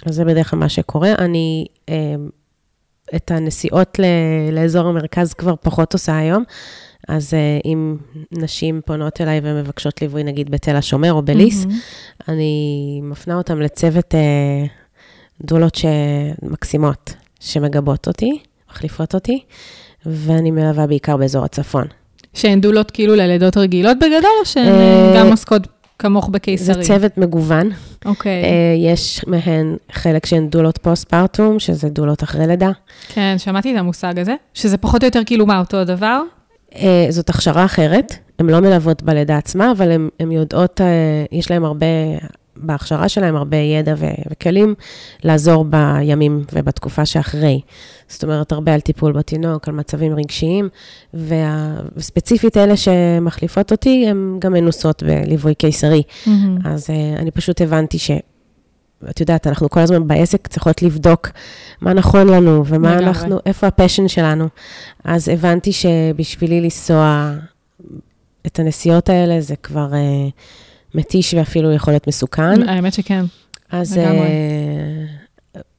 אז זה בדרך כלל מה שקורה. אני אה, את הנסיעות ל- לאזור המרכז כבר פחות עושה היום, אז אה, אם נשים פונות אליי ומבקשות ליווי, נגיד בתל השומר או בליס, מהמם. אני מפנה אותם לצוות אה, דולות מקסימות, שמגבות אותי, מחליפות אותי, ואני מלווה בעיקר באזור הצפון. שהן דולות כאילו ללידות רגילות בגדול, או שהן אה, גם עוסקות כמוך זה בקיסרי? צוות מגוון. אוקיי. אה, יש מהן חלק שהן דולות פוסט-פרטום, שזה דולות אחרי לידה. כן, שמעתי את המושג הזה, שזה פחות או יותר כאילו מה, אותו הדבר? אה, זאת הכשרה אחרת, הן לא מלוות בלידה עצמה, אבל הן יודעות, אה, יש להן הרבה, בהכשרה שלהן הרבה ידע ו- וכלים לעזור בימים ובתקופה שאחרי. זאת אומרת, הרבה על טיפול בתינוק, על מצבים רגשיים, וה- וספציפית אלה שמחליפות אותי, הן גם מנוסות בליווי קיסרי. מהמם. אז uh, אני פשוט הבנתי ש... את יודעת, אנחנו כל הזמן בעסק צריכות לבדוק מה נכון לנו ומה לגמרי. אנחנו, איפה הפשן שלנו. אז הבנתי שבשבילי לנסוע את הנסיעות האלה, זה כבר uh, מתיש ואפילו יכול להיות מסוכן. האמת שכן. אז... לגמרי. uh,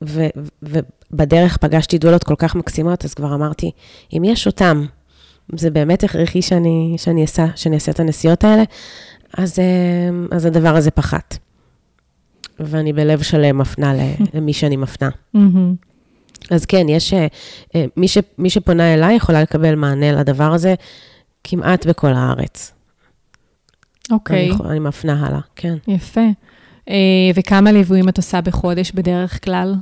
ו- ו- ובדרך פגשתי דולות כל כך מקסימות, אז כבר אמרתי, אם יש אותם, זה באמת הכרחי שאני, שאני, אעשה, שאני אעשה את הנסיעות האלה, אז, uh, אז הדבר הזה פחת. ואני בלב שלם מפנה למי שאני מפנה. אז כן, יש... אה, אה, מי, ש, מי שפונה אליי יכולה לקבל מענה לדבר הזה כמעט בכל הארץ. אוקיי, אני, יכול- אני מפנה הלאה, כן. יפה. אה, וכמה ליוויים את עושה בחודש בדרך כלל?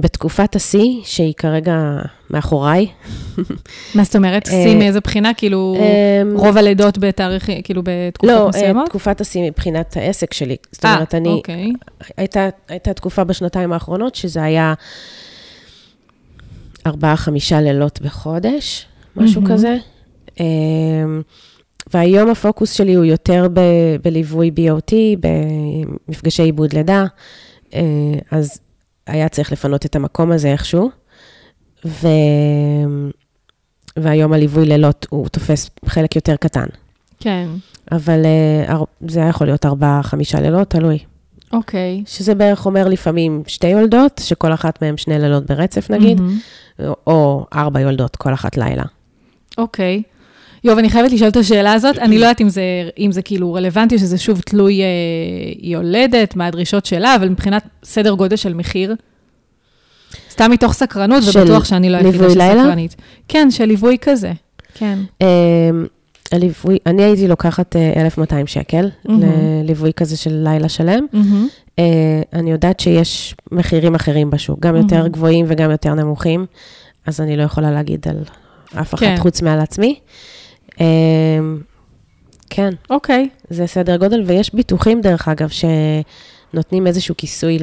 בתקופת השיא, שהיא כרגע מאחוריי, מה זאת אומרת? אה, שיא מאיזו בחינה? כאילו, אמ, רוב הלידות בתאריך, כאילו בתקופות לא, אה, מסוימות? תקופת השיא מבחינת העסק שלי. זאת אה, אומרת, אני, אוקיי. הייתה, תקופה בשנתיים האחרונות שזה היה ארבעה, חמישה לילות בחודש, משהו. כזה. אמ, והיום הפוקוס שלי הוא יותר בליווי BOT, במפגשי עיבוד לידה, אז היה צריך לפנות את המקום הזה איכשהו. ו... והיום הליווי לילות הוא תופס חלק יותר קטן. כן. אבל אה, זה היה יכול להיות ארבעה, חמישה לילות, תלוי. אוקיי. שזה בערך אומר לפעמים שתי יולדות, שכל אחת מהן שני לילות ברצף נגיד, מהמם. או ארבע יולדות, כל אחת לילה. אוקיי. יואב, אני חייבת לשאול את השאלה הזאת. אני לא יודעת אם זה, אם זה כאילו רלוונטי, או שזה שוב תלוי אה, יולדת, מה הדרישות שלה, אבל מבחינת סדר גודל של מחיר, סתם מתוך סקרנות, של ובטוח שאני לא היחידה לילה? שסקרנית. כן, של ליווי כזה. כן. אמ, הליווי, אני הייתי לוקחת אה, 1,200 שקל מהמם. לליווי כזה של לילה שלם. מהמם. אה, אני יודעת שיש מחירים אחרים בשוק, גם יותר מהמם. גבוהים וגם יותר נמוכים, אז אני לא יכולה להגיד על אף אחת כן. חוץ מעל עצמי. אמ, כן, אוקיי. זה סדר גודל, ויש ביטוחים, דרך אגב, שנותנים איזשהו כיסוי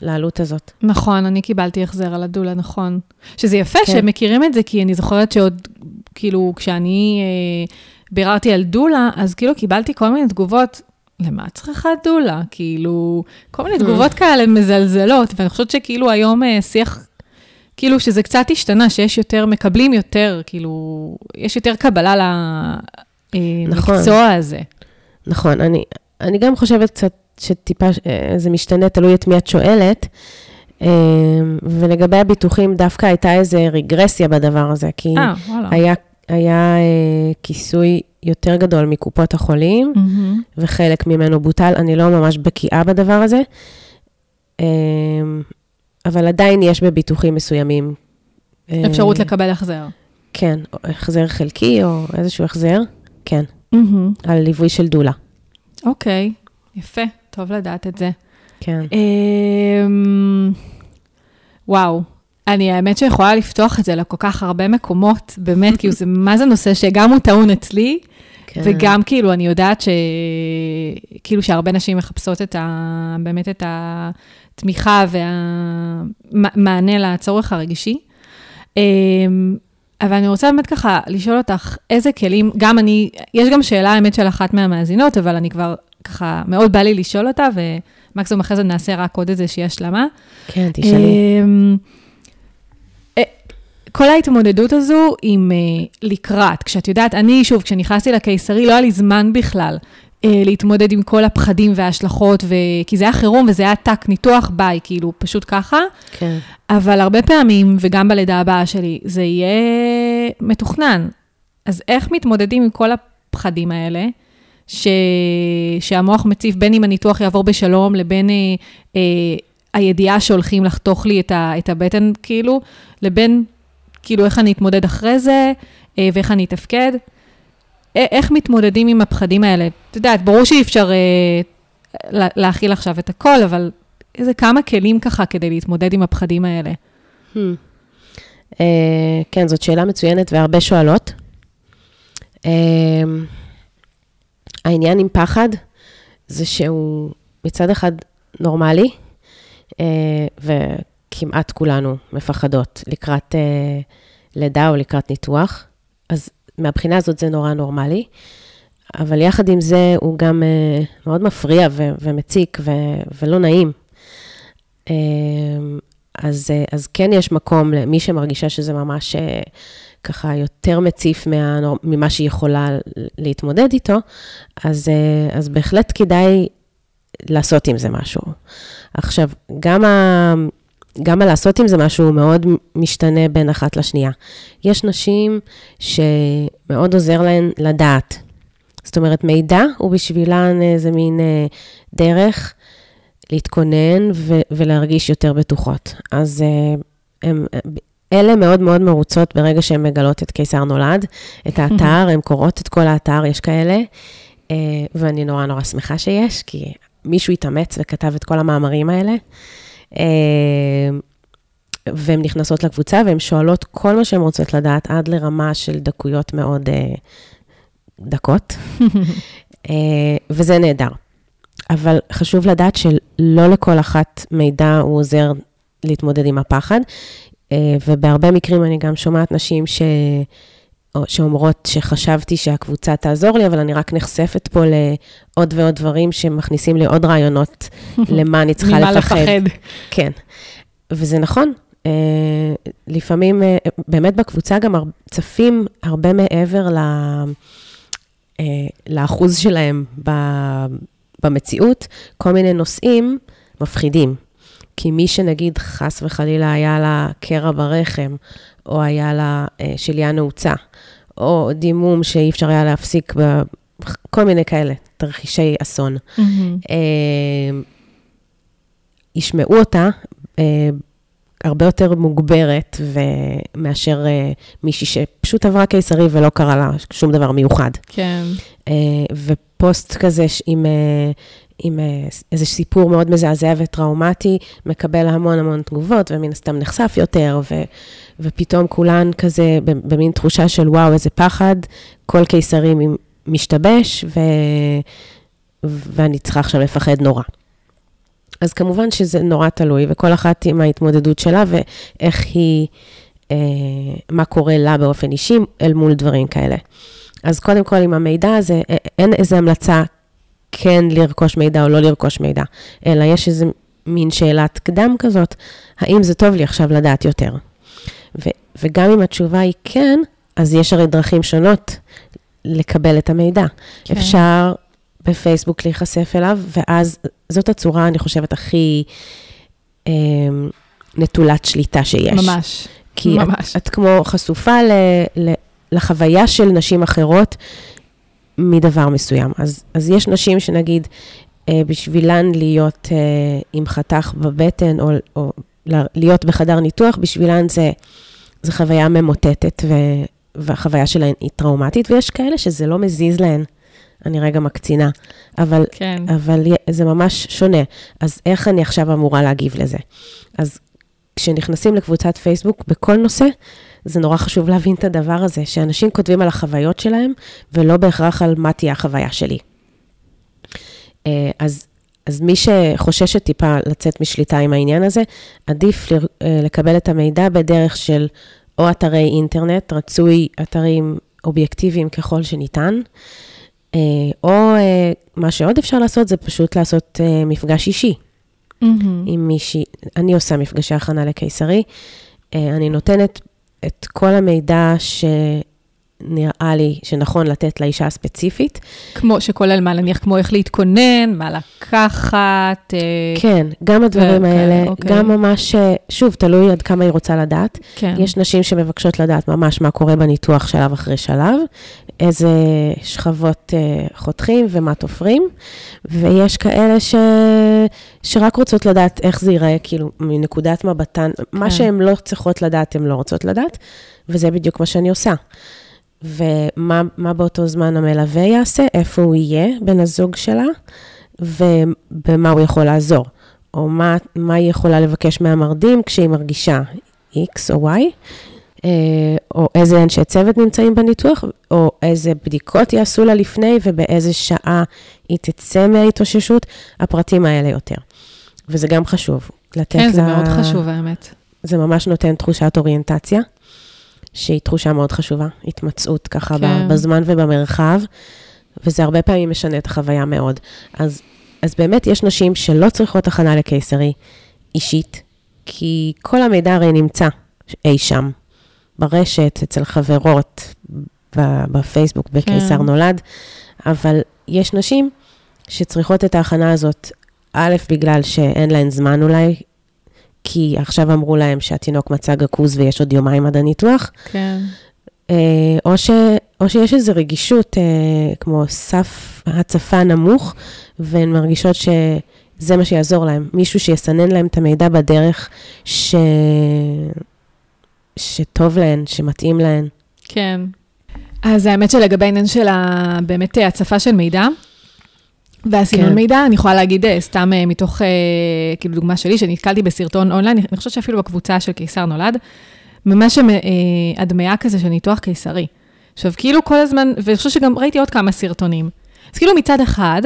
לעלות הזאת. נכון, אני קיבלתי החזר על הדולה, נכון. שזה יפה כן. שמכירים את זה, כי אני זוכרת שעוד, כאילו, כשאני אה, ביררתי על דולה, אז כאילו קיבלתי כל מיני תגובות, למה את צריכה דולה? כאילו, כל מיני תגובות כאלה מזלזלות, ואני חושבת שכאילו היום אה, שיח, כאילו שזה קצת השתנה, שיש יותר, מקבלים יותר, כאילו, יש יותר קבלה נכון. למקצוע הזה. נכון, אני, אני גם חושבת קצת שטיפה אה, זה משתנה, תלוי את מי את שואלת. אה, ולגבי הביטוחים, דווקא הייתה איזו רגרסיה בדבר הזה, כי אה, וואלה. היה, היה אה, כיסוי יותר גדול מקופות החולים, מהמם. וחלק ממנו בוטל. אני לא ממש בקיאה בדבר הזה, אה, אבל עדיין יש בביטוחים מסוימים. אה, אפשרות לקבל החזר. כן, החזר חלקי או איזשהו החזר, כן, מהמם. על ליווי של דולה. אוקיי, יפה, טוב לדעת את זה. כן. אמ, וואו, אני האמת שיכולה לפתוח את זה לכל כך הרבה מקומות, באמת, כאילו זה, מה זה נושא שגם הוא טעון אצלי, כן. וגם כאילו אני יודעת ש... כאילו שהרבה נשים מחפשות את ה... באמת את התמיכה והמענה לצורך הרגשי. אמ, אבל אני רוצה באמת ככה לשאול אותך, איזה כלים, גם אני, יש גם שאלה, האמת, של אחת מהמאזינות, אבל אני כבר ככה, מאוד בא לי לשאול אותה, ומקסימום אחרי זה נעשה רק עוד איזושהי השלמה. כן, תשאלי. אמ, אה, כל ההתמודדות הזו עם אה, לקראת, כשאת יודעת, אני, שוב, כשנכנסתי לקיסרי, לא היה לי זמן בכלל להתמודד עם כל הפחדים וההשלכות, ו... כי זה היה חירום וזה היה טאק, ניתוח, ביי, כאילו, פשוט ככה. כן. אבל הרבה פעמים, וגם בלידה הבאה שלי, זה יהיה מתוכנן. אז איך מתמודדים עם כל הפחדים האלה, ש... שהמוח מציף, בין אם הניתוח יעבור בשלום, לבין אה, אה, הידיעה שהולכים לחתוך לי את, ה... את הבטן, כאילו, לבין, כאילו, איך אני אתמודד אחרי זה, אה, ואיך אני אתפקד. איך מתמודדים עם הפחדים האלה? את יודעת, ברור שאי אפשר אה, לה- להכיל עכשיו את הכל, אבל איזה כמה כלים ככה כדי להתמודד עם הפחדים האלה. Hmm. אה, כן, זאת שאלה מצוינת והרבה שואלות. אה, העניין עם פחד זה שהוא מצד אחד נורמלי, אה, וכמעט כולנו מפחדות לקראת אה, לידה או לקראת ניתוח, אז מהבחינה הזאת זה נורא נורמלי, אבל יחד עם זה הוא גם אה, מאוד מפריע ו- ומציק ו- ולא נעים. אה, אז, אה, אז כן יש מקום למי שמרגישה שזה ממש אה, ככה יותר מציף מה, ממה שהיא יכולה להתמודד איתו, אז, אה, אז בהחלט כדאי לעשות עם זה משהו. עכשיו, גם, גם הלעשות עם זה משהו מאוד משתנה בין אחת לשנייה. יש נשים שמאוד עוזר להן לדעת. זאת אומרת, מידע הוא בשבילן איזה מין אה, דרך להתכונן ו- ולהרגיש יותר בטוחות. אז אה, הם, אלה מאוד מאוד מרוצות ברגע שהן מגלות את קיסר נולד, את האתר, הן קוראות את כל האתר, יש כאלה, אה, ואני נורא נורא שמחה שיש, כי מישהו התאמץ וכתב את כל המאמרים האלה. אה, והן נכנסות לקבוצה והן שואלות כל מה שהן רוצות לדעת, עד לרמה של דקויות מאוד אה, דקות, אה, וזה נהדר. אבל חשוב לדעת שלא לכל אחת מידע הוא עוזר להתמודד עם הפחד, ובהרבה מקרים אני גם שומעת נשים ש... או שאומרות שחשבתי שהקבוצה תעזור לי, אבל אני רק נחשפת פה לעוד ועוד דברים שמכניסים לי עוד רעיונות למה אני צריכה ממה לפחד. לפחד. כן, וזה נכון. אה, לפעמים, אה, באמת בקבוצה גם צפים הרבה מעבר ל... אה, לאחוז שלהם. במציאות כל מיני נושאים מפחידים. כי מי שנגיד חס וחלילה היה לה קרע ברחם, או היה לה אה, שליה נעוצה, או דימום שאי אפשר היה להפסיק. כל מיני כאלה, תרחישי אסון. Mm-hmm. אה, ישמעו אותה אה, הרבה יותר מוגברת מאשר אה, מישהי שפשוט עברה קיסרי ולא קרה לה שום דבר מיוחד. כן. ופוסט כזה עם, עם איזה סיפור מאוד מזעזע וטראומטי, מקבל המון המון תגובות, ומן הסתם נחשף יותר, ו, ופתאום כולן כזה במין תחושה של וואו, איזה פחד, כל קיסרי משתבש, ו, ואני צריכה עכשיו לפחד נורא. אז כמובן שזה נורא תלוי, וכל אחת עם ההתמודדות שלה ואיך היא, אה, מה קורה לה באופן אישי אל מול דברים כאלה. אז קודם כל, עם המידע הזה, אין איזו המלצה כן לרכוש מידע או לא לרכוש מידע, אלא יש איזה מין שאלת קדם כזאת, האם זה טוב לי עכשיו לדעת יותר? ו- וגם אם התשובה היא כן, אז יש הרי דרכים שונות לקבל את המידע. כן. אפשר בפייסבוק להיחשף אליו, ואז זאת הצורה, אני חושבת, הכי אה, נטולת שליטה שיש. ממש, כי ממש. את, את כמו חשופה ל, ל, לחוויה של נשים אחרות מדבר מסוים. אז, אז יש נשים שנגיד, אה, בשבילן להיות אה, עם חתך בבטן, או, או להיות בחדר ניתוח, בשבילן זה, זה חוויה ממוטטת, ו, והחוויה שלהן היא טראומטית, ויש כאלה שזה לא מזיז להן. אני רגע מקצינה, אבל, כן. אבל זה ממש שונה. אז איך אני עכשיו אמורה להגיב לזה? אז כשנכנסים לקבוצת פייסבוק בכל נושא, זה נורא חשוב להבין את הדבר הזה, שאנשים כותבים על החוויות שלהם, ולא בהכרח על מה תהיה החוויה שלי. אה, אז, אז מי שחוששת טיפה לצאת משליטה עם העניין הזה, עדיף אה, לקבל את המידע בדרך של או אתרי אינטרנט, רצוי אתרים אובייקטיביים ככל שניתן, אה, או מה שעוד אפשר לעשות, זה פשוט לעשות מפגש אישי Mm-hmm. עם מישהי. אני עושה מפגשי הכנה לקיסרי. אני נותנת את כל המידע שנראה לי שנכון לתת לאישה הספציפית. כמו, שכולל מה, נניח, כמו איך להתכונן, מה לקחת. כן, גם הדברים ו- האלה, כן, אוקיי. גם ממש, שוב, תלוי עד כמה היא רוצה לדעת. כן. יש נשים שמבקשות לדעת ממש מה קורה בניתוח שלב אחרי שלב, איזה שכבות uh, חותכים ומה תופרים, ויש כאלה ש... שרק רוצות לדעת איך זה ייראה, כאילו, מנקודת מבטן, כן. מה שהן לא צריכות לדעת, הן לא רוצות לדעת, וזה בדיוק מה שאני עושה. ומה באותו זמן המלווה יעשה, איפה הוא יהיה, בן הזוג שלה, ובמה הוא יכול לעזור. או מה, מה היא יכולה לבקש מהמרדים כשהיא מרגישה X או Y, אה, או איזה אנשי צוות נמצאים בניתוח, או איזה בדיקות יעשו לה לפני ובאיזה שעה היא תצא מההתאוששות, הפרטים האלה יותר. וזה גם חשוב. לתת כן, לה... זה מאוד חשוב, האמת. זה ממש נותן תחושת אוריינטציה, שהיא תחושה מאוד חשובה, התמצאות ככה כן. בזמן ובמרחב, וזה הרבה פעמים משנה את החוויה מאוד. אז, אז באמת יש נשים שלא צריכות הכנה לקיסרי אישית, כי כל המידע הרי נמצא אי שם. ברשת, אצל חברות, בפייסבוק, בקיסר כן. נולד, אבל יש נשים שצריכות את ההכנה הזאת, א', בגלל שאין להן זמן אולי, כי עכשיו אמרו להם שהתינוק מצא גקוז ויש עוד יומיים עד הניתוח. כן. אה, או, ש, או שיש איזו רגישות, אה, כמו סף הצפה נמוך, והן מרגישות שזה מה שיעזור להם. מישהו שיסנן להם את המידע בדרך, ש... שטוב להן, שמתאים להן. כן. אז האמת שלגבי העניין של ה... באמת הצפה של מידע, והסינון כן. מידע, אני יכולה להגיד אה, סתם אה, מתוך, אה, כאילו דוגמה שלי, שנתקלתי בסרטון אונליין, אני חושבת שאפילו בקבוצה של קיסר נולד, ממש הדמיה כזה של ניתוח קיסרי. עכשיו, כאילו כל הזמן, ואני חושבת שגם ראיתי עוד כמה סרטונים. אז כאילו מצד אחד,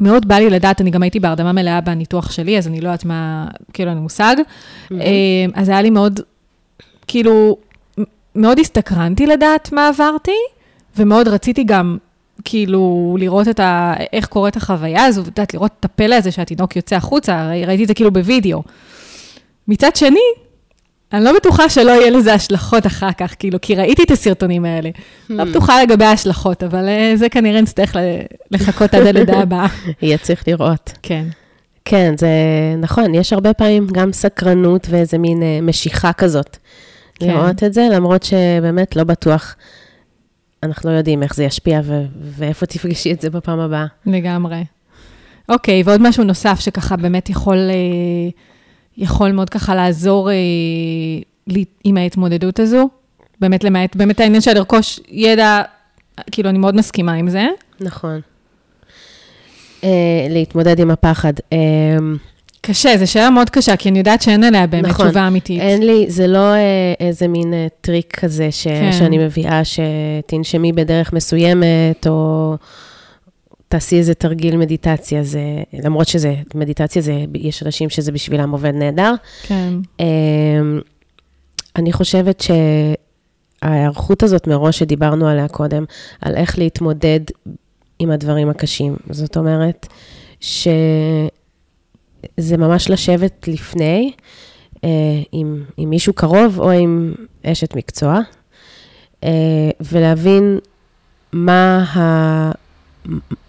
מאוד בא לי לדעת, אני גם הייתי בהרדמה מלאה בניתוח שלי, אז אני לא יודעת מה, כאילו, אין לי מושג. Mm-hmm. אז היה לי מאוד כאילו, מאוד הסתקרנתי לדעת מה עברתי, ומאוד רציתי גם, כאילו, לראות את ה... איך קורית החוויה הזו, ואת יודעת, לראות את הפלא הזה שהתינוק יוצא החוצה, ראיתי את זה כאילו בווידאו. מצד שני, אני לא בטוחה שלא יהיה לזה השלכות אחר כך, כאילו, כי ראיתי את הסרטונים האלה. לא Hmm. בטוחה לגבי ההשלכות, אבל אה, זה כנראה נצטרך לחכות עד הלידה הבאה. יהיה צריך לראות. כן. כן, זה נכון, יש הרבה פעמים גם סקרנות ואיזה מין אה, משיכה כזאת. כן. לראות את זה, למרות שבאמת לא בטוח, אנחנו לא יודעים איך זה ישפיע ו- ואיפה תפגשי את זה בפעם הבאה. לגמרי. אוקיי, ועוד משהו נוסף שככה באמת יכול, אה, יכול מאוד ככה לעזור אה, עם ההתמודדות הזו. באמת למעט, באמת העניין של לרכוש ידע, כאילו, אני מאוד מסכימה עם זה. נכון. אה, להתמודד עם הפחד. אה, קשה, זו שאלה מאוד קשה, כי אני יודעת שאין עליה באמת נכון. תשובה אמיתית. אין לי, זה לא אה, איזה מין אה, טריק כזה ש, כן. שאני מביאה, שתנשמי בדרך מסוימת, או תעשי איזה תרגיל מדיטציה. זה, למרות שזה, מדיטציה זה, יש אנשים שזה בשבילם עובד נהדר. כן, אמ, אני חושבת שההיערכות הזאת מראש שדיברנו עליה קודם, על איך להתמודד עם הדברים הקשים. זאת אומרת, שזה ממש לשבת לפני אה, עם, עם מישהו קרוב או עם אשת מקצוע, אה, ולהבין מה ה...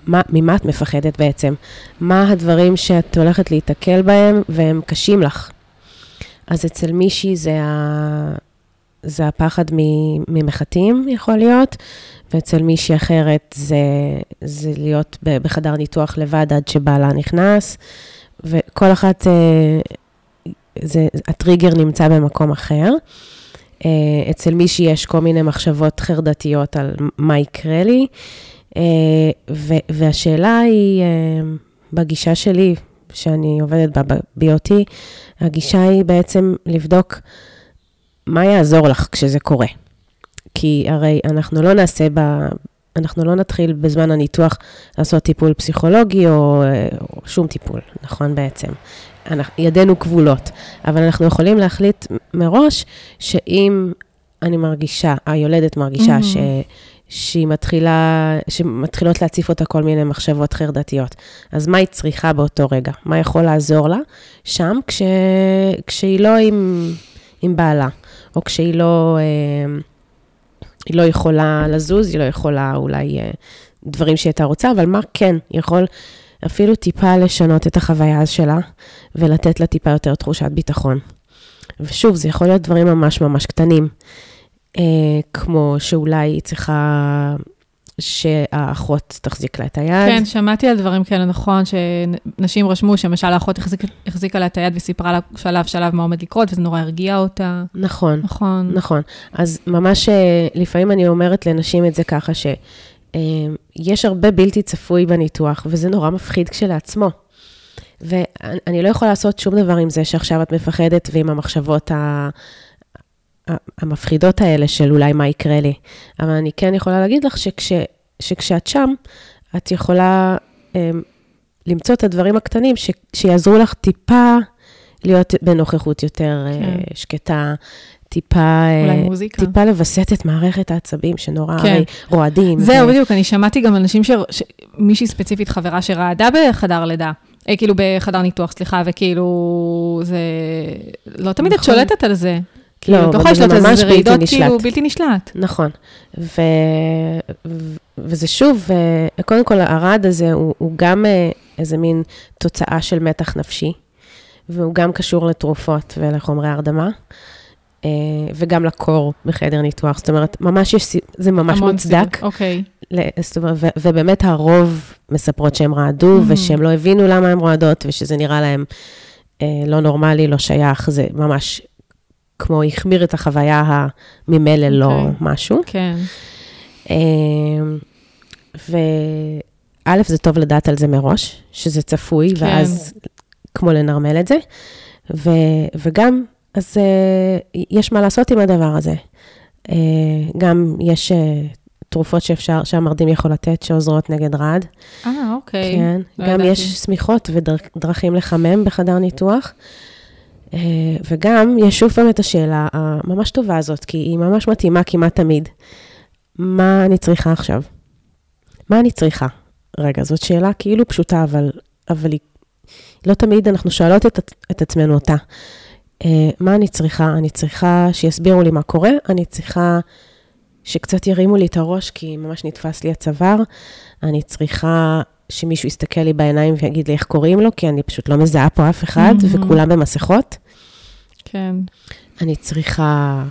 מה, ממה את מפחדת בעצם? מה הדברים שאת הולכת להיתקל בהם והם קשים לך? אז אצל מישהי זה, ה... זה הפחד ממחטים, יכול להיות, ואצל מישהי אחרת זה, זה להיות בחדר ניתוח לבד עד שבעלה נכנס, וכל אחת, אה, זה, הטריגר נמצא במקום אחר. אה, אצל מישהי יש כל מיני מחשבות חרדתיות על מה יקרה לי, אה, ו- והשאלה היא, בגישה שלי, שאני עובדת בה ב-BOT, הגישה היא בעצם לבדוק מה יעזור לך כשזה קורה. כי הרי אנחנו לא נעשה ב... אנחנו לא נתחיל בזמן הניתוח לעשות טיפול פסיכולוגי או, אה, או שום טיפול, נכון בעצם. אנחנו, ידינו כבולות, אבל אנחנו יכולים להחליט מראש שאם אני מרגישה, היולדת מרגישה Mhm. ש, שהיא מתחילה, שמתחילות להציף אותה כל מיני מחשבות חרדתיות, אז מה היא צריכה באותו רגע? מה יכול לעזור לה שם כש, כשהיא לא עם, עם בעלה, או כשהיא לא... אה, היא לא יכולה לזוז, היא לא יכולה אולי אה, דברים שהיא הייתה רוצה, אבל מה כן יכול אפילו טיפה לשנות את החוויה שלה ולתת לה טיפה יותר תחושת ביטחון. ושוב, זה יכול להיות דברים ממש ממש קטנים, אה, כמו שאולי היא צריכה שהאחות תחזיק לה את היד. כן, שמעתי על דברים כאלה, נכון, שנשים רשמו שמשל האחות החזיק, החזיקה לה את היד וסיפרה לה שלב שלב מה עומד לקרות, וזה נורא הרגיע אותה. נכון. נכון. נכון. אז ממש, אה, לפעמים אני אומרת לנשים את זה ככה, שיש הרבה בלתי צפוי בניתוח, וזה נורא מפחיד כשלעצמו. ואני לא יכולה לעשות שום דבר עם זה שעכשיו את מפחדת ועם המחשבות ה... המפחידות האלה של אולי מה יקרה לי. אבל אני כן יכולה להגיד לך שכש, שכשאת שם, את יכולה um, למצוא את הדברים הקטנים ש, שיעזרו לך טיפה להיות בנוכחות יותר כן. כן. שקטה, טיפה, אה. טיפה לווסת את מערכת העצבים שנורא כן. הרי רועדים. זהו, ו- בדיוק, אני שמעתי גם אנשים, ש... ש... מישהי ספציפית, חברה שרעדה בחדר לידה, אה, כאילו בחדר ניתוח, סליחה, וכאילו, זה... לא תמיד את נכון. שולטת על זה. לא, כאילו, אתה אבל יכול זה לשלוט ממש זה, רעידות. כאילו בלתי נשלט. נכון. ו... ו... וזה שוב, אה, קודם כל, הרעד הזה הוא, הוא גם אה, איזה מין תוצאה של מתח נפשי, והוא גם קשור לתרופות ולחומרי הרדמה, אה, וגם לקור בחדר ניתוח. זאת אומרת, ממש יש, זה ממש מוצדק. אוקיי. זאת אומרת, ו- ובאמת הרוב מספרות שהן רעדו, Mhm. ושהן לא הבינו למה הן רועדות, ושזה נראה להן אה, לא נורמלי, לא שייך, זה ממש כמו החמיר את החוויה הממילא לא אוקיי. משהו. כן. וא', זה טוב לדעת על זה מראש, שזה צפוי, כן. ואז כמו לנרמל את זה. ו, וגם, אז uh, יש מה לעשות עם הדבר הזה. Uh, גם יש uh, תרופות שאפשר, שהמרדים יכול לתת, שעוזרות נגד רעד. אה, אוקיי. כן, לא גם ידעתי. יש שמיכות ודרכים לחמם בחדר ניתוח. אה, וגם יש שוב פעם את השאלה הממש טובה הזאת, כי היא ממש מתאימה כמעט תמיד. מה אני צריכה עכשיו? מה אני צריכה? רגע, זאת שאלה כאילו פשוטה, אבל, אבל היא, לא תמיד אנחנו שואלות את, את עצמנו אותה. אה, מה אני צריכה? אני צריכה שיסבירו לי מה קורה, אני צריכה שקצת ירימו לי את הראש, כי ממש נתפס לי הצוואר, אני צריכה שמישהו יסתכל לי בעיניים ויגיד לי איך קוראים לו, כי אני פשוט לא מזהה פה אף אחד, מהמם. וכולם במסכות. כן. אני צריכה...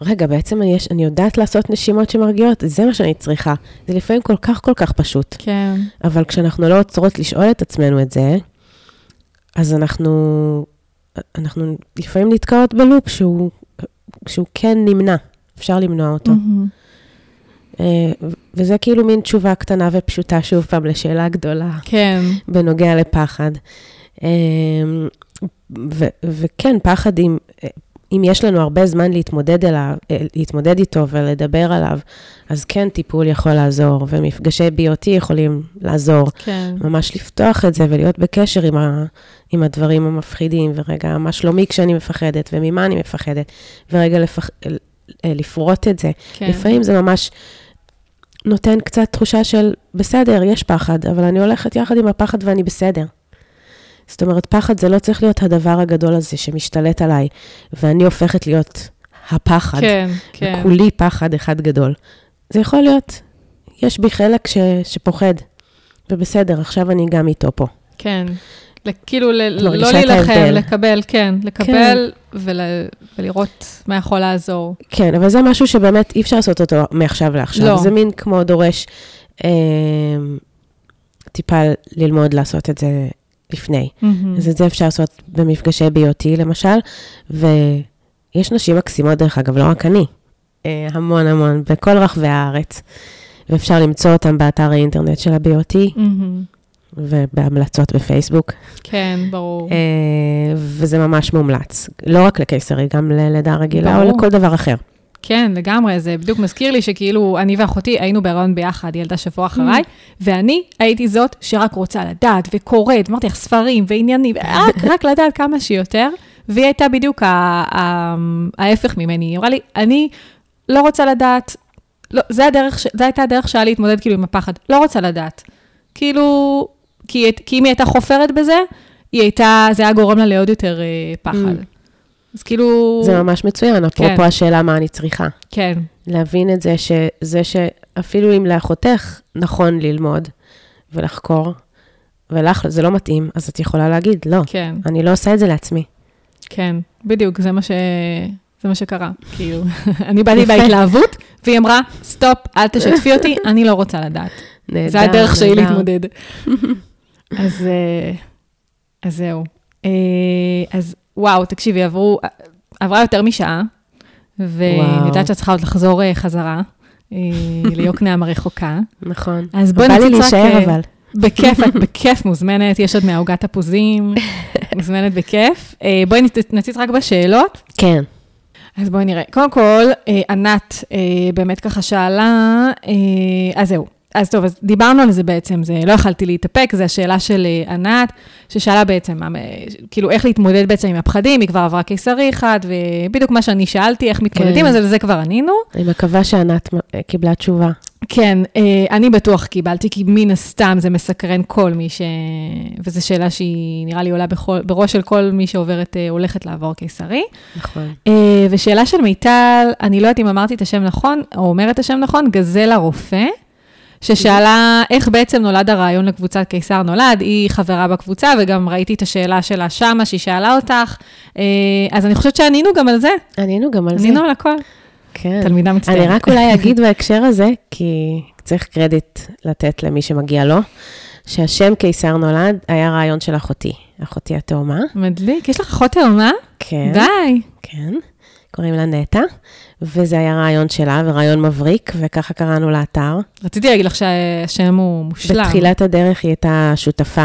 רגע, בעצם אני, יש, אני יודעת לעשות נשימות שמרגיעות, זה מה שאני צריכה. זה לפעמים כל כך כל כך פשוט. כן. אבל כשאנחנו לא עוצרות לשאול את עצמנו את זה, אז אנחנו, אנחנו לפעמים נתקעות בלופ שהוא, שהוא כן נמנע, אפשר למנוע אותו. מהמם. אה, וזה כאילו מין תשובה קטנה ופשוטה, שוב פעם, לשאלה גדולה כן. בנוגע לפחד. אה, ו- וכן, פחד, אם, אם יש לנו הרבה זמן להתמודד, אליו, אה, להתמודד איתו ולדבר עליו, אז כן, טיפול יכול לעזור, ומפגשי BOT יכולים לעזור. כן. ממש לפתוח את זה ולהיות בקשר עם, ה, עם הדברים המפחידים, ורגע, מה שלומי כשאני מפחדת, וממה אני מפחדת, ורגע לפח, לפרוט את זה. כן. לפעמים זה ממש נותן קצת תחושה של, בסדר, יש פחד, אבל אני הולכת יחד עם הפחד ואני בסדר. זאת אומרת, פחד זה לא צריך להיות הדבר הגדול הזה שמשתלט עליי, ואני הופכת להיות הפחד, כן, כן. וכולי פחד אחד גדול. זה יכול להיות, יש בי חלק ש, שפוחד, ובסדר, עכשיו אני גם איתו פה. כן. כאילו, ל- לא להילחם. לקבל, כן. לקבל ול- ולראות מה יכול לעזור. כן, אבל זה משהו שבאמת אי אפשר לעשות אותו מעכשיו לעכשיו. לא. זה מין כמו דורש אה, טיפה ללמוד לעשות את זה לפני. מהמם. אז את זה אפשר לעשות במפגשי BOT למשל, ויש נשים מקסימות, דרך אגב, לא רק אני, אה, המון המון, בכל רחבי הארץ, ואפשר למצוא אותם באתר האינטרנט של ה-BOT, מהמם. ובהמלצות בפייסבוק, כן, ברור. אה, וזה ממש מומלץ, לא רק לקיסרי, גם ללידה רגילה או ברור. לכל דבר אחר. כן, לגמרי, זה בדיוק מזכיר לי שכאילו, אני ואחותי היינו בהיריון ביחד, ילדה שבוע אחריי, ואני הייתי זאת שרק רוצה לדעת וקוראת, אמרתי לך ספרים ועניינים, רק, רק לדעת כמה שיותר, והיא הייתה בדיוק ההפך ממני, היא אמרה לי, אני לא רוצה לדעת, לא, זה הדרך, זו הייתה הדרך שהיה להתמודד כאילו עם הפחד, לא רוצה לדעת. כאילו, כי, כי אם היא הייתה חופרת בזה, היא הייתה, זה היה גורם לה לעוד יותר אה, פחד. Mm. אז כאילו, זה ממש מצוין, אפרופו כן. השאלה מה אני צריכה. כן, להבין את זה שזה שאפילו אם לאחותך נכון ללמוד ולחקור, ולך זה לא מתאים, אז את יכולה להגיד, לא, כן. אני לא עושה את זה לעצמי. כן, בדיוק, זה מה, ש... זה מה שקרה. כאילו, אני באתי. בהתלהבות, והיא אמרה, סטופ, אל תשתפי אותי, אני לא רוצה לדעת. נהדר, זה הדרך שלי נהדר. להתמודד. אז, אה, אז זהו. אה, אז וואו, תקשיבי, עברו, עברה יותר משעה, ואני. יודעת שאת צריכה עוד לחזור אה, חזרה ליוקנעם הרחוקה. נכון. אז בואי בא לי. להישאר אבל. בכיף, את בכיף מוזמנת, יש עוד מעוגת תפוזים, מוזמנת בכיף. בואי נציץ רק בשאלות. כן. אז בואי נראה. קודם כל, ענת באמת ככה שאלה, אז זהו. אז טוב, אז דיברנו על זה בעצם, זה לא יכלתי להתאפק, זו השאלה של אה, ענת, ששאלה בעצם, אה, כאילו, איך להתמודד בעצם עם הפחדים, היא כבר עברה קיסרי אחד, ובדיוק מה שאני שאלתי, איך מתמודדים, כן. אז על זה כבר ענינו. אני מקווה שענת אה, קיבלה תשובה. כן, אני בטוח קיבלתי, כי מן הסתם זה מסקרן כל מי ש... וזו שאלה שהיא נראה לי עולה בכל, בראש של כל מי שעוברת, הולכת לעבור קיסרי. נכון. ושאלה של מיטל, אני לא יודעת אם אמרתי את השם נכון, או אומרת את השם נכון, גזלה רופא, ששאלה איך בעצם נולד הרעיון לקבוצת קיסר נולד, היא חברה בקבוצה, וגם ראיתי את השאלה שלה שמה, שהיא שאלה אותך, אה, אז אני חושבת שענינו גם על זה, ענינו גם על זה. ענינו על הכל. כן. תלמידה מצטיינת. אני רק אולי אגיד בהקשר הזה, כי צריך קרדיט לתת למי שמגיע לו, שהשם קיסר נולד היה רעיון של אחותי, אחותי התאומה. מדליק, יש לך אחות תאומה? כן. די. כן, קוראים לה נטע, וזה היה רעיון שלה, ורעיון מבריק, וככה קראנו לאתר. רציתי להגיד לך שהשם הוא מושלם. בתחילת הדרך היא הייתה שותפה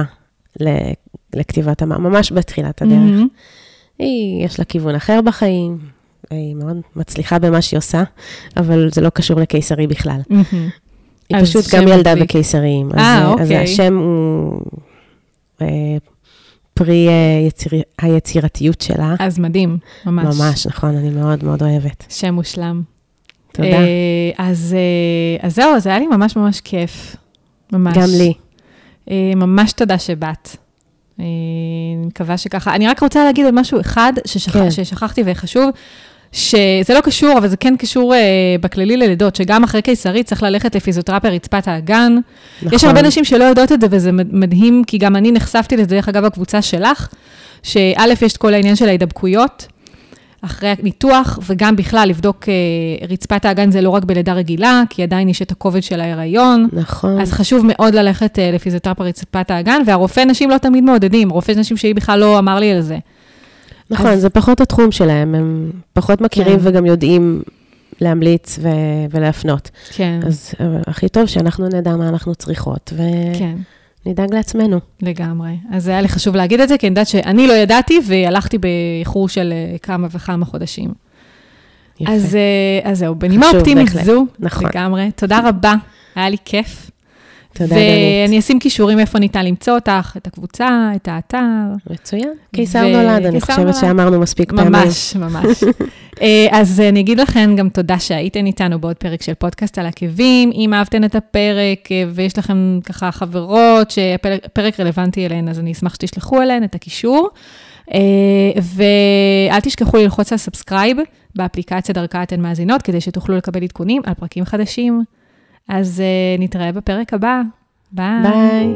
לכתיבת המ... ממש בתחילת הדרך. מהמם. היא, יש לה כיוון אחר בחיים, היא מאוד מצליחה במה שהיא עושה, אבל זה לא קשור לקיסרי בכלל. מהמם. היא אז פשוט גם ילדה. אז, אה, אז אוקיי. השם הוא אה, פרי אה, יציר... היצירתיות שלה. אז מדהים, ממש. ממש, נכון, אני מאוד מאוד אוהבת. שם מושלם. תודה. אה, אז, אה, אז זהו, זה היה לי ממש ממש כיף. ממש. גם לי. ממש תודה שבאת. אני מקווה שככה. אני רק רוצה להגיד על משהו אחד ששכ... כן. ששכחתי וחשוב, שזה לא קשור, אבל זה כן קשור uh, בכללי ללידות, שגם אחרי קיסרי צריך ללכת לפיזיותרפיה רצפת האגן. נכון. יש הרבה נשים שלא יודעות את זה, וזה מד- מדהים, כי גם אני נחשפתי לזה, דרך אגב, בקבוצה שלך, שא', יש את כל העניין של ההידבקויות, אחרי הניתוח, וגם בכלל לבדוק uh, רצפת האגן זה לא רק בלידה רגילה, כי עדיין יש את הכובד של ההיריון. נכון. אז חשוב מאוד ללכת uh, לפיזיותרפיה רצפת האגן, והרופא נשים לא תמיד מעודדים, רופא נשים שהיא בכלל לא אמר לי על זה. נכון, אז- זה פחות התחום שלהם, הם פחות מכירים כן. וגם יודעים להמליץ ו- ולהפנות. כן, אז הכי טוב שאנחנו נדע מה אנחנו צריכות, כן, ונדאג לעצמנו. לגמרי. אז היה לי חשוב להגיד את זה, כי אני יודעת שאני לא ידעתי, והלכתי באיחור של אה, כמה וכמה חודשים. יפה. אז, אה, אז זהו, בנימה אופטימית. זו, נכון. לגמרי. תודה רבה, היה לי כיף. תודה, ואני דנית. אשים קישורים איפה ניתן למצוא אותך, את הקבוצה, את האתר. מצוין. קיסר נולד, אני חושבת. שאמרנו מספיק פעמים. ממש, ממש. אה, אז אני אגיד לכם גם תודה שהייתן איתנו בעוד פרק של פודקאסט על עקבים. אם אהבתן את הפרק אה, ויש לכם ככה חברות שהפרק רלוונטי אליהן, אז אני אשמח שתשלחו אליהן את הקישור. אה, ואל תשכחו ללחוץ על subscribe באפליקציה דרכה אתן מאזינות, כדי שתוכלו לקבל עדכונים על פרקים חדשים. אז אה, נתראה בפרק הבא. ביי. ביי.